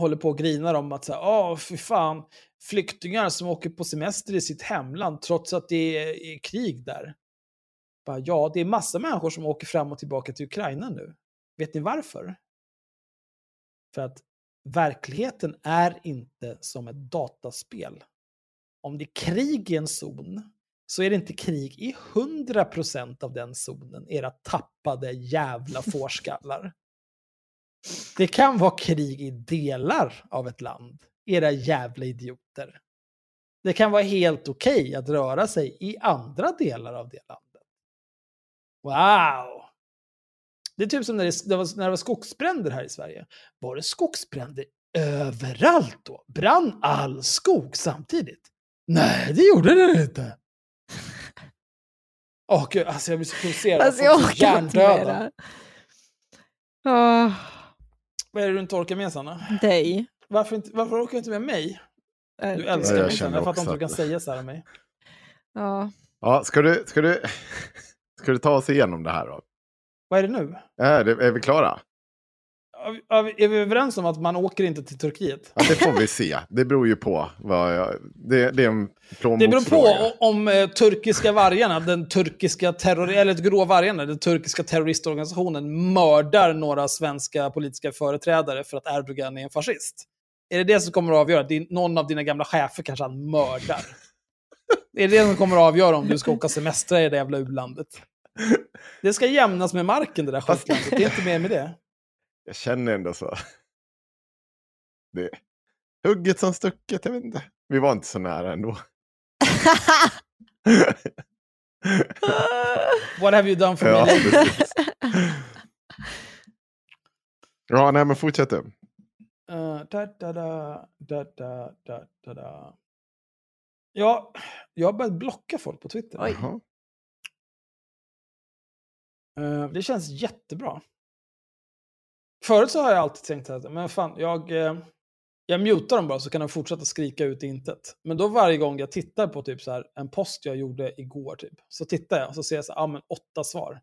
håller på och grinar om att säga, åh fy fan, flyktingar som åker på semester i sitt hemland trots att det är, är krig där. Bara, ja, det är massa människor som åker fram och tillbaka till Ukraina nu. Vet ni varför? För att verkligheten är inte som ett dataspel. Om det är krig i en zon så är det inte krig i 100% av den zonen, era tappade jävla fårskallar. Det kan vara krig i delar av ett land, era jävla idioter. Det kan vara helt okej att röra sig i andra delar av det landet. Wow! Det är typ som när det, det var, när det var skogsbränder här i Sverige. Var det skogsbränder överallt då? Brann all skog samtidigt? Nej, det gjorde det inte. Åh gud, alltså jag blir så provocerad. Alltså Jag så orkar inte med det. Åh, Vad är det du inte orkar med Sanna? dig. Varför, inte, varför orkar du inte med mig? Äh, Du älskar jag mig Sanna, jag fattar inte hur du kan att- säga så här om mig. Ja. Ja, ska du, ska du, ska du ta oss igenom det här då? Vad är det nu? Är, det, är vi klara? Är vi- överens om att man åker inte till Turkiet? Ja, det får vi se. Det beror ju på. Vad jag, det, det är en Det beror på om eh, turkiska vargarna, den turkiska terror eller grå vargarna, den turkiska terroristorganisationen mördar några svenska politiska företrädare för att Erdogan är en fascist. Är det det som kommer att avgöra? Din, någon av dina gamla chefer kanske han mördar. Är det det som kommer att avgöra om du ska åka semester i det jävla u-landet? Det ska jämnas med marken det där skitlandet. Det är inte mer med det. Jag känner ändå så. Det hugget som stucket, jag vet inte. Vi var inte så nära ändå. What have you done for ja, me? ja, nej men fortsätt du. Uh. Eh, ja, jag har börjat blocka folk på Twitter. Oj. Eh, det känns jättebra. Förut så har jag alltid tänkt att men fan, jag, eh, jag mutar dem bara så kan de fortsätta skrika ut i intet. Men då varje gång jag tittar på typ så här, en post jag gjorde igår, typ, så tittar jag och så ser jag så här, ah, men åtta svar.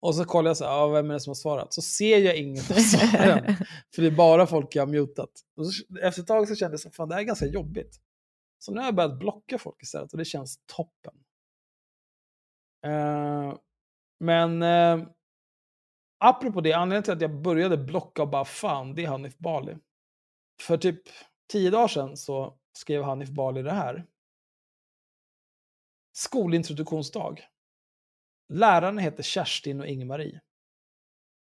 Och så kollar jag så här, ah, vem är det som har svarat? Så ser jag inget av svaren. För det är bara folk jag har mutat. Och så, efter ett tag så kände jag att det här är ganska jobbigt. Så nu har jag börjat blocka folk istället och det känns toppen. Eh, men eh, apropå det, anledningen till att jag började blocka och bara fan, det är Hanif Bali. För typ tio dagar sedan så skrev Hanif Bali det här. Skolintroduktionsdag. Lärarna heter Kerstin och Ingmarie.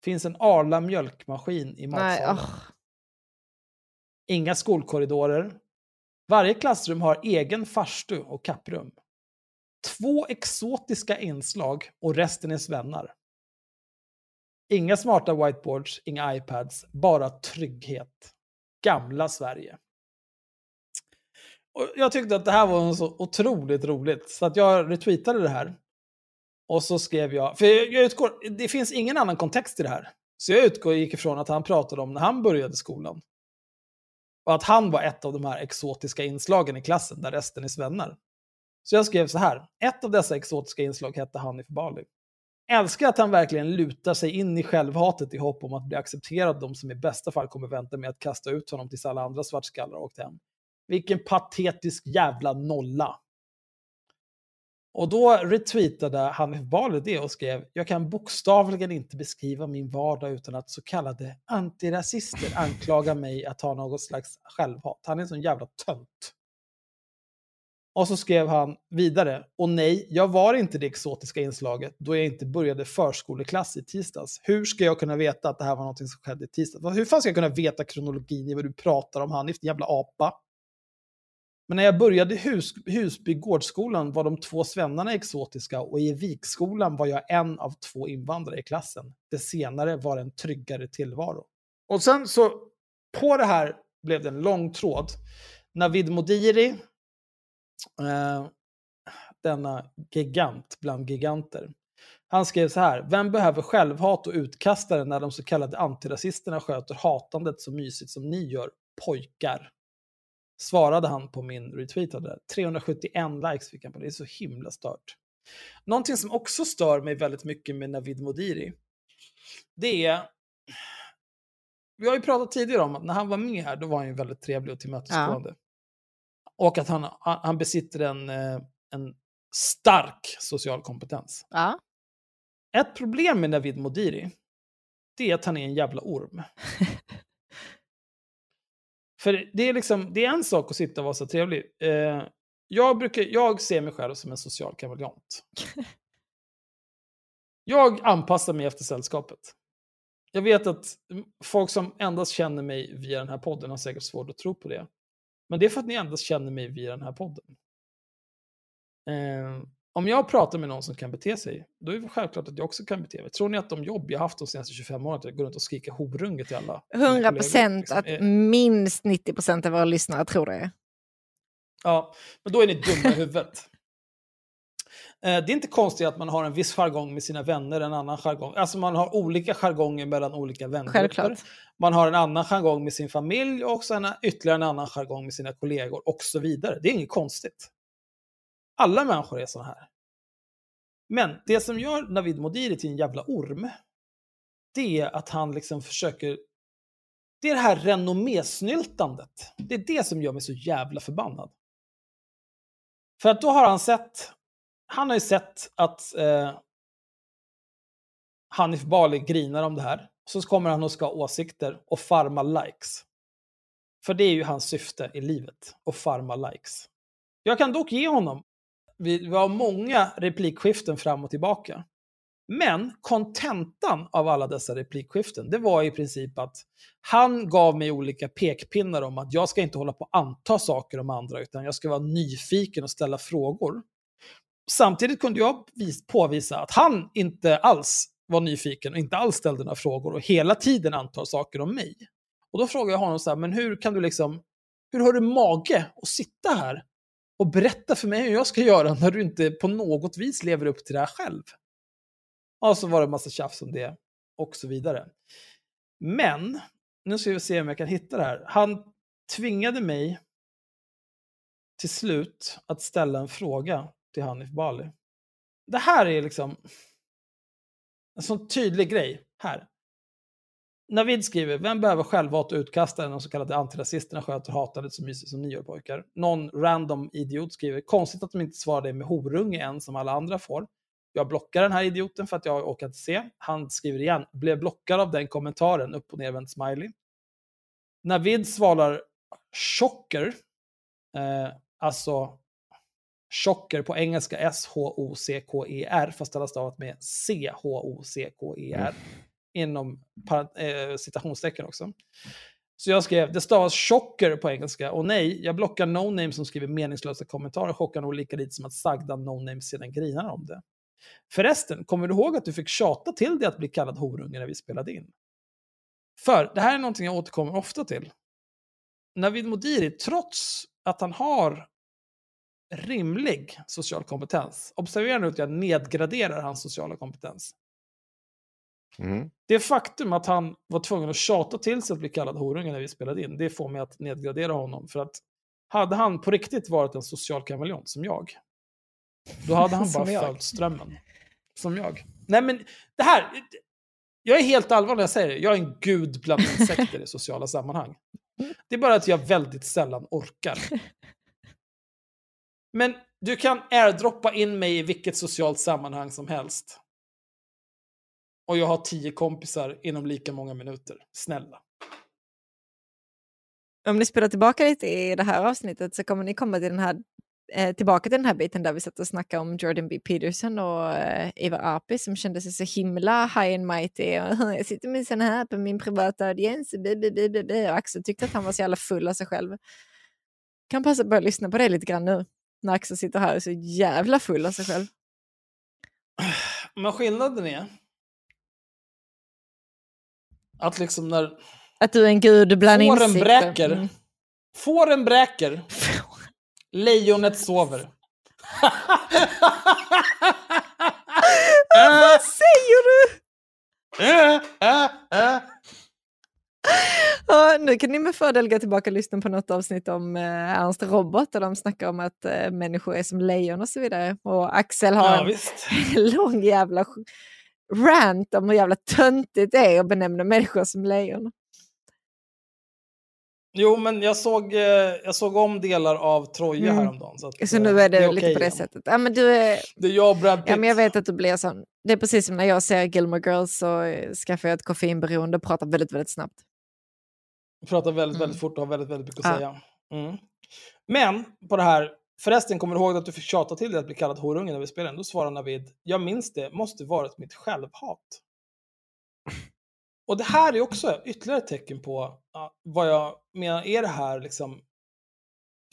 Finns en Arla mjölkmaskin i Nej, matsalen. åh. Inga skolkorridorer. Varje klassrum har egen farstu och kapprum. Två exotiska inslag och resten är svennar. Inga smarta whiteboards, inga iPads, bara trygghet. Gamla Sverige. Och jag tyckte att det här var så otroligt roligt, så att jag retweetade det här. Och så skrev jag, för jag utgår, det finns ingen annan kontext i det här. Så jag utgår, gick ifrån att han pratade om när han började skolan. Och att han var ett av de här exotiska inslagen i klassen, där resten är svennar. Så jag skrev så här, ett av dessa exotiska inslag hette Hanif Bali. Älskar att han verkligen lutar sig in i självhatet i hopp om att bli accepterad av de som i bästa fall kommer vänta med att kasta ut honom tills alla andra svartskallar har åkt hem. Vilken patetisk jävla nolla. Och då retweetade Hanif Bali det och skrev Jag kan bokstavligen inte beskriva min vardag utan att så kallade antirasister anklagar mig att ha något slags självhat. Han är en sån jävla tönt. Och så skrev han vidare, och nej, jag var inte det exotiska inslaget då jag inte började förskoleklass i tisdags. Hur ska jag kunna veta att det här var något som skedde i tisdags? Alltså, hur fan ska jag kunna veta kronologin i vad du pratar om, Hanif, din jävla apa? Men när jag började Hus Husby gårdsskolan var de två svennarna exotiska och i Vikskolan var jag en av två invandrare i klassen. Det senare var en tryggare tillvaro. Och sen så, på det här blev det en lång tråd. Navid Modiri, eh, denna gigant bland giganter, han skrev så här, vem behöver självhat och utkastare när de så kallade antirasisterna sköter hatandet så mysigt som ni gör, pojkar? Svarade han på min retweet av det där. 371 likes fick han på det, det är så himla stört. Någonting som också stör mig väldigt mycket med Navid Modiri, det är vi har ju pratat tidigare om att när han var med här, då var han ju väldigt trevlig och tillmötesgående. Och att han, han besitter en, eh, en stark social kompetens. Ja. Ett problem med Navid Modiri, det är att han är en jävla orm. För det är, liksom, det är en sak att sitta och vara så trevlig. Eh, jag, brukar, jag ser mig själv som en social kameleont. Jag anpassar mig efter sällskapet. Jag vet att folk som endast känner mig via den här podden har säkert svårt att tro på det. Men det är för att ni endast känner mig via den här podden. Eh, om jag pratar med någon som kan bete sig, då är det självklart att jag också kan bete mig. Tror ni att de jobb jag haft de senaste 25 åren, att jag går runt och skriker horunge till alla? mina 100 kollegor, procent liksom, att minst 90 procent av våra lyssnare tror det. Ja, men då är ni dumma i huvudet. Eh, Det är inte konstigt att man har en viss jargong med sina vänner, en annan jargong. Alltså man har olika jargonger mellan olika. Självklart. Man har en annan jargong med sin familj och sen en- ytterligare en annan jargong med sina kollegor och så vidare. Det är inget konstigt. Alla människor är såna här. Men det som gör Navid Modiri till en jävla orm, det är att han liksom försöker... Det är det här renommésnyltandet. Det är det som gör mig så jävla förbannad. För att då har han sett, han har ju sett att eh, Hanif Bali grinar om det här. Så kommer han och ska ha åsikter och farma likes. För det är ju hans syfte i livet, att farma likes. Jag kan dock ge honom, vi, vi har många replikskiften fram och tillbaka. Men kontentan av alla dessa replikskiften, det var i princip att han gav mig olika pekpinnar om att jag ska inte hålla på att anta saker om andra, utan jag ska vara nyfiken och ställa frågor. Samtidigt kunde jag påvisa att han inte alls var nyfiken och inte alls ställde några frågor och hela tiden antar saker om mig. Och då frågade jag honom så här, men hur kan du liksom, hur har du mage att sitta här och berätta för mig hur jag ska göra när du inte på något vis lever upp till det här själv? Och så var det en massa tjafs om det och så vidare. Men, nu ska vi se om jag kan hitta det här. Han tvingade mig till slut att ställa en fråga till Hanif Bali. Det här är liksom en sån tydlig grej här. Navid skriver, vem behöver självhat och utkastare när de så kallade antirasisterna sköter hatandet så mysigt som ni gör pojkar? Någon random idiot skriver, konstigt att de inte svarar det med horunge än som alla andra får. Jag blockar den här idioten för att jag orkar inte se. Han skriver igen, blev blockad av den kommentaren, upp och nervänd smiley. Navid svarar chocker, eh, alltså chocker på engelska S-H-O-C-K-E-R, fast alla stavat med C-H-O-C-K-E-R, inom parent- eh, citationstecken också. Så jag skrev, det stavas chocker på engelska, och nej, jag blockar no-name som skriver meningslösa kommentarer, chockar nog lika lite som att sagda no-name sedan grinar om det. Förresten, kommer du ihåg att du fick tjata till dig att bli kallad horunge när vi spelade in? För det här är någonting jag återkommer ofta till. Navid Modiri, trots att han har rimlig social kompetens, observera nu att jag nedgraderar hans sociala kompetens. Mm. Det faktum att han var tvungen att tjata till sig att bli kallad horunge när vi spelade in, det får mig att nedgradera honom. För att hade han på riktigt varit en social kameleont som jag, då hade han bara följt strömmen. Som jag. Nej men det här, jag är helt allvarlig när jag säger det. Jag är en gud bland insekter i sociala sammanhang. Det är bara att jag väldigt sällan orkar. Men du kan airdroppa in mig i vilket socialt sammanhang som helst. Och jag har tio kompisar inom lika många minuter. Snälla. Om ni spelar tillbaka lite i det här avsnittet så kommer ni komma till den här, eh, tillbaka till den här biten där vi satt och snackade om Jordan B. Peterson och eh, Eva Arpi som kände sig så himla high and mighty. Och, jag sitter med sån här på min privata audiens. bi, bi, bi. Och Axel tyckte att han var så jävla full av sig själv. Kan passa på att lyssna på det lite grann nu. När Axel sitter här och är så jävla full av sig själv. Men skillnaden är att liksom när Att du är en gud bland fåren insikter. bräker, Mm. fåren bräker, lejonet sover. Vad säger du? Ja, nu kan ni med fördel gå tillbaka och lyssna på något avsnitt om eh, Ernst Robot där de snackar om att eh, människor är som lejon och så vidare. Och Axel har Ja, en visst. lång jävla rant om hur jävla töntigt det är att benämna människor som lejon. Jo, men jag såg, eh, jag såg om delar av Troja Mm. häromdagen. Så, att, Så eh, nu är det, lite okej på det igen. sättet. Ja, men du är, Det är jag och Brad Pitt. ja, men jag vet att du blir sån. Det är precis som när jag ser Gilmore Girls så eh, skaffar jag ett koffeinberoende och pratar väldigt, väldigt snabbt. Pratar väldigt, Mm. väldigt fort och har väldigt, väldigt mycket att säga. Mm. Men på det här, förresten kommer du ihåg att du fick tjata till dig att bli kallad horunge när vi spelade? Då svarade Navid, jag minns det, måste varit mitt självhat. Och det här är också ytterligare ett tecken på vad jag menar är det här liksom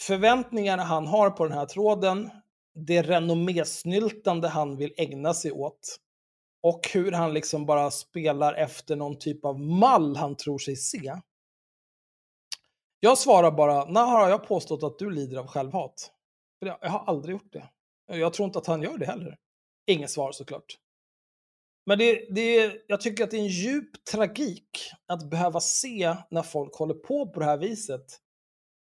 förväntningarna han har på den här tråden, det renommésnyltande han vill ägna sig åt och hur han liksom bara spelar efter någon typ av mall han tror sig se. Jag svarar bara, när har jag påstått att du lider av självhat? För jag, har aldrig gjort det. Eh, jag tror inte att han gör det heller. Inget svar såklart. Men det, det, jag tycker att det är en djup tragik att behöva se när folk håller på på det här viset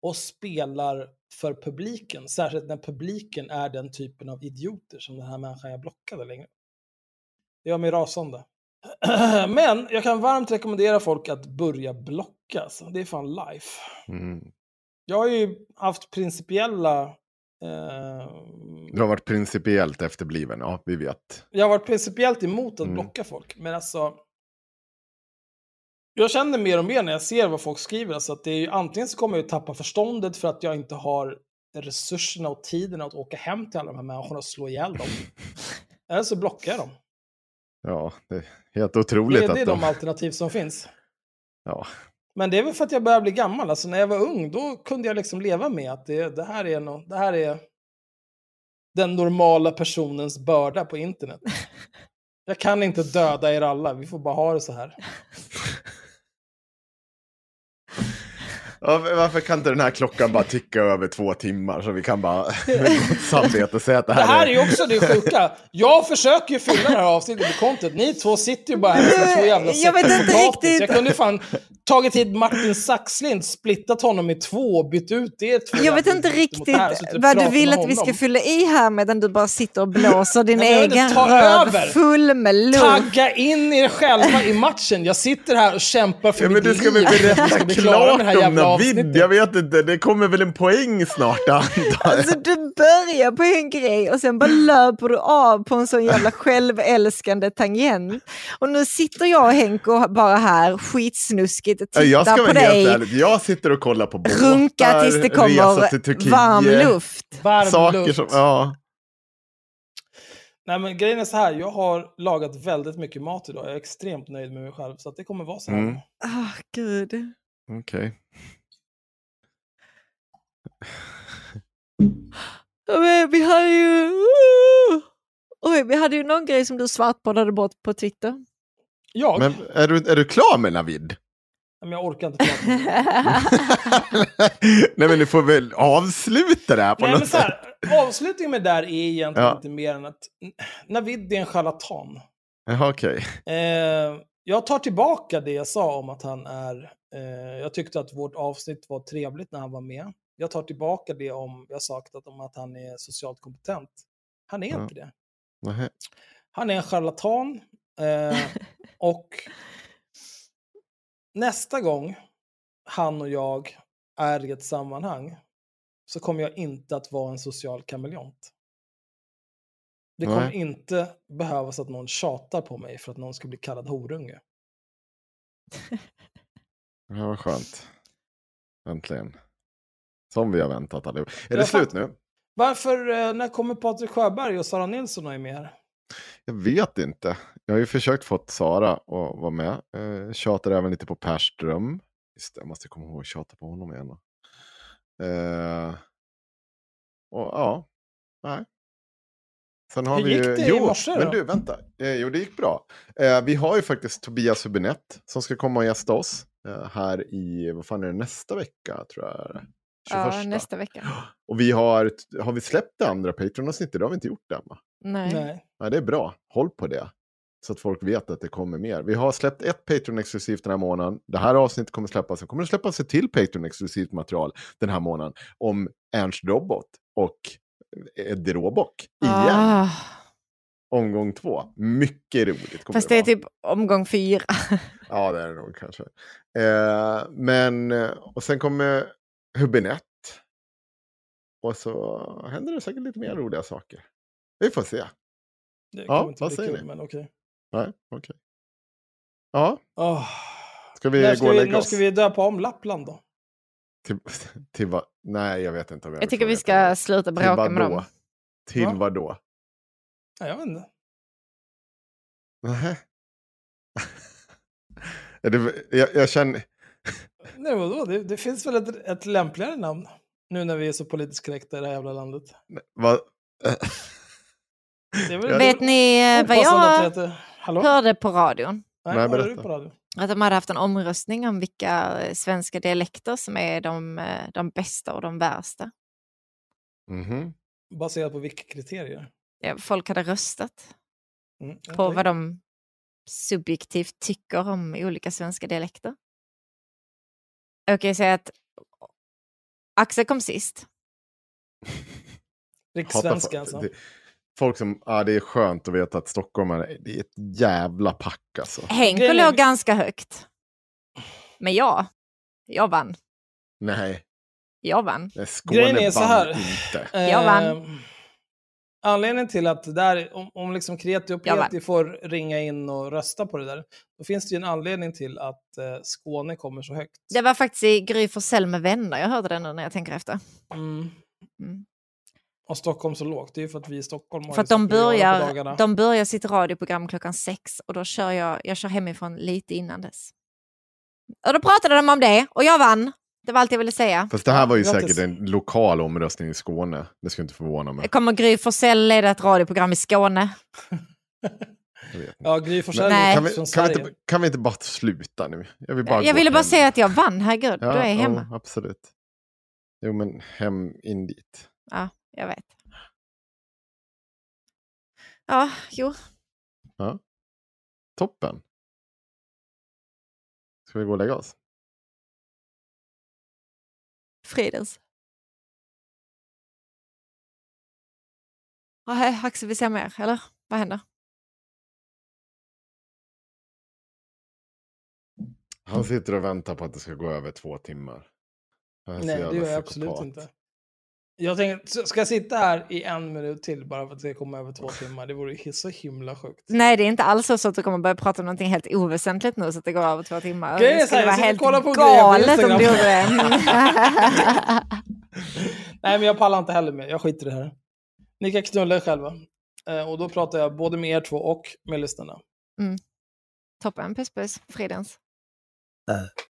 och spelar för publiken. Särskilt när publiken är den typen av idioter som den här människan jag blockade längre. Det gör mig rasande. Men jag kan varmt rekommendera folk att börja blocka. Alltså. Det är fan life. Mm. Jag har ju haft principiella... Eh, Du har varit principiellt efterbliven, ja vi vet. jag har varit principiellt emot att Mm. blocka folk, men alltså... Jag känner mer och mer när jag ser vad folk skriver, alltså att det är ju antingen så kommer jag ju tappa förståndet för att jag inte har resurserna och tiden att åka hem till alla de här människorna och slå ihjäl dem. Eller så blockar jag dem. Ja, det är helt otroligt Det, det är att de de... alternativ som finns. Ja. Men det är väl för att jag börjar bli gammal. Alltså när jag var ung, då kunde jag liksom leva med att det, det, här, är no, det här är den normala personens börda på internet. Jag kan inte döda er alla, vi får bara ha det så här. Varför kan inte den här klockan bara ticka över två timmar så vi kan bara med gott samvete säga att det Det här, här är ju också det sjuka. Jag försöker ju fylla det här avsnittet med content. Ni två sitter ju bara här som två jävla Jag vet inte riktigt. Jag kunde ju fan tagit hit Martin Saxlind, splittat honom i två och bytt ut er två. Jag vet inte riktigt det här och vad du vill med att vi ska fylla i här medan du bara sitter och blåser din Nej, egen röv över. full med luft. Tagga in er själva i matchen. Jag sitter här och kämpar för Ja, men mitt du ska väl liv. Berätta ska bli klar med det här klart om jävla Avsnittet. Jag vet inte, det kommer väl en poäng snart antar jag. Alltså du börjar på en grej och sen bara löper du av på en sån jävla självälskande tangent. Och nu sitter jag och Henko bara här skitsnuskigt och Ja, Jag tittar ska på vara helt dig ärlig, jag sitter och kollar på båtar, runka tills det kommer till Turkiet, varm luft. Varm saker luft. som, ja. Nej men grejen är så här, jag har lagat väldigt mycket mat idag. Jag är extremt nöjd med mig själv. Så att det kommer vara så här. Mm. Ah, gud. Okej. Ja, men vi hade ju... Oj, vi hade ju någon grej som du svartbollade bort på Twitter. Jag? Men är du, är du klar med Navid? Men jag orkar inte prata om det. Nej men du får väl avsluta det här på Nej, något men så sätt. här, avslutningen med det där är egentligen Ja. inte mer än att Navid är en charlatan. Jaha okej. Eh, jag tar tillbaka det jag sa om att han är... Eh, jag tyckte att vårt avsnitt var trevligt när han var med. Jag tar tillbaka det om jag sagt att, om att han är socialt kompetent. Han är Ja. inte det. Nähä. Han är en charlatan. Eh, och nästa gång han och jag är i ett sammanhang så kommer jag inte att vara en social kameleont. Det kommer Nej. inte behövas att någon tjatar på mig för att någon ska bli kallad horunge. Det här var skönt. Äntligen. Som vi har väntat allihop. Är det slut nu? Varför, eh, när kommer Patrik Sjöberg och Sara Nilsson och är med? Jag vet inte. Jag har ju försökt få Sara att vara med. Eh, tjatar även lite på Perström. Just det, jag måste komma ihåg att tjata på honom igen. Eh, och ja, nej. Sen har Hur vi gick ju... det i jo, morse men då? du, vänta. Eh, jo, det gick bra. Eh, vi har ju faktiskt Tobias Hübinette som ska komma och gästa oss eh, här i, vad fan är det, nästa vecka tror jag. Det är. 21. Ja, nästa vecka. Och vi har, har vi släppt det andra Patreon-avsnittet? Det har vi inte gjort det än va? Nej. Nej. Ja, det är bra. Håll på det. Så att folk vet att det kommer mer. Vi har släppt ett Patreon-exklusivt den här månaden. Det här avsnittet kommer släppas. Sen kommer det släppas ett till Patreon-exklusivt material den här månaden. Om Ernst Robot och Eddie Råbock. Igen. Ah, Omgång två. Mycket roligt. Kommer fast det är vara. typ omgång fyra. Ja, det är det nog kanske. Eh, men, och sen kommer Hubinett. Och så händer det säkert lite mer roliga saker. Vi får se. Det Ja, kommer inte vad bli säger kul, ni? men okej. Nej, okej. Ja, Åh. ska vi När gå ska och vi, lägga när oss? ska vi döpa om Lappland då? Till, till vad? Nej, jag vet inte. Om jag, Jag tycker vi ska det. sluta Till bråka med dem. Till Va? vad då? Ja, jag vet inte. Det, jag, jag känner... Nej, vadå? Det, det finns väl ett, ett lämpligare namn? Nu när vi är så politiskt korrekta i det här jävla landet. Jag- Vet ni eh, vad jag hörde på radion? Nej, Nej, berätta. på radio? Att de hade haft en omröstning om vilka eh, svenska dialekter som är de, eh, de bästa och de värsta. Mhm. Baserat på vilka kriterier? Ja, Folk hade röstat Mm, på vad de subjektivt tycker om olika svenska dialekter. Jag kan ju säga att Axel kom sist. Rikssvenska alltså. det- Folk som, ja det är skönt att veta att Stockholm är, det är ett jävla pack alltså. Henko är- låg ganska högt. Men jag, jag vann. Nej, Jag vann. Skåne Grejen är så här. inte. Jag vann. Anledningen till att det där, om, om liksom Kreti och. Peti får ringa in och rösta på det där, då finns det ju en anledning till att eh, Skåne kommer så högt. Det var faktiskt i Gry Forssell med vänner jag hörde den nu när jag tänker efter. Mm. Mm. Och Stockholm så lågt, det är ju för att vi i Stockholm har För att ju de börjar, de börjar sitt radioprogram klockan sex och då kör jag, jag kör hemifrån lite innan dess. Och då pratade de om det och jag vann. Det var allt jag ville säga. Fast det här var ju Grattis. säkert en lokal omröstning i Skåne. Det skulle inte förvåna mig. Kommer Gry Forssell leda ett radioprogram i Skåne? Ja, Gry Forssell är Kan, vi, från kan, vi Sverige. inte, kan vi inte bara sluta nu? Jag, vill bara Jag ville bara hem. säga att jag vann, herregud. Ja, du är hemma. ja, absolut. Jo, men hem in dit. Ja, jag vet. Ja, jo. Toppen. Ska vi gå och lägga oss? Fridens. Nej, Axel vill säga mer, eller? Vad händer? Han sitter och väntar på att det ska gå över två timmar. Nej, det gör jag absolut inte. Jag tänkte, ska jag sitta här i en minut till bara för att det ska komma över två timmar? Det vore ju så himla sjukt. Nej, det är inte alls så att du kommer börja prata om någonting helt oväsentligt nu så att det går över två timmar. Grejen är det så här, skulle jag vara sitter och helt kollar på galet om du gjorde det. Nej, men jag pallar inte heller med. Jag skiter i det här. Ni kan knulla er själva. Eh, och då pratar jag både med er två och med lyssnarna. Toppen, puss puss, Fridens. Bzzz.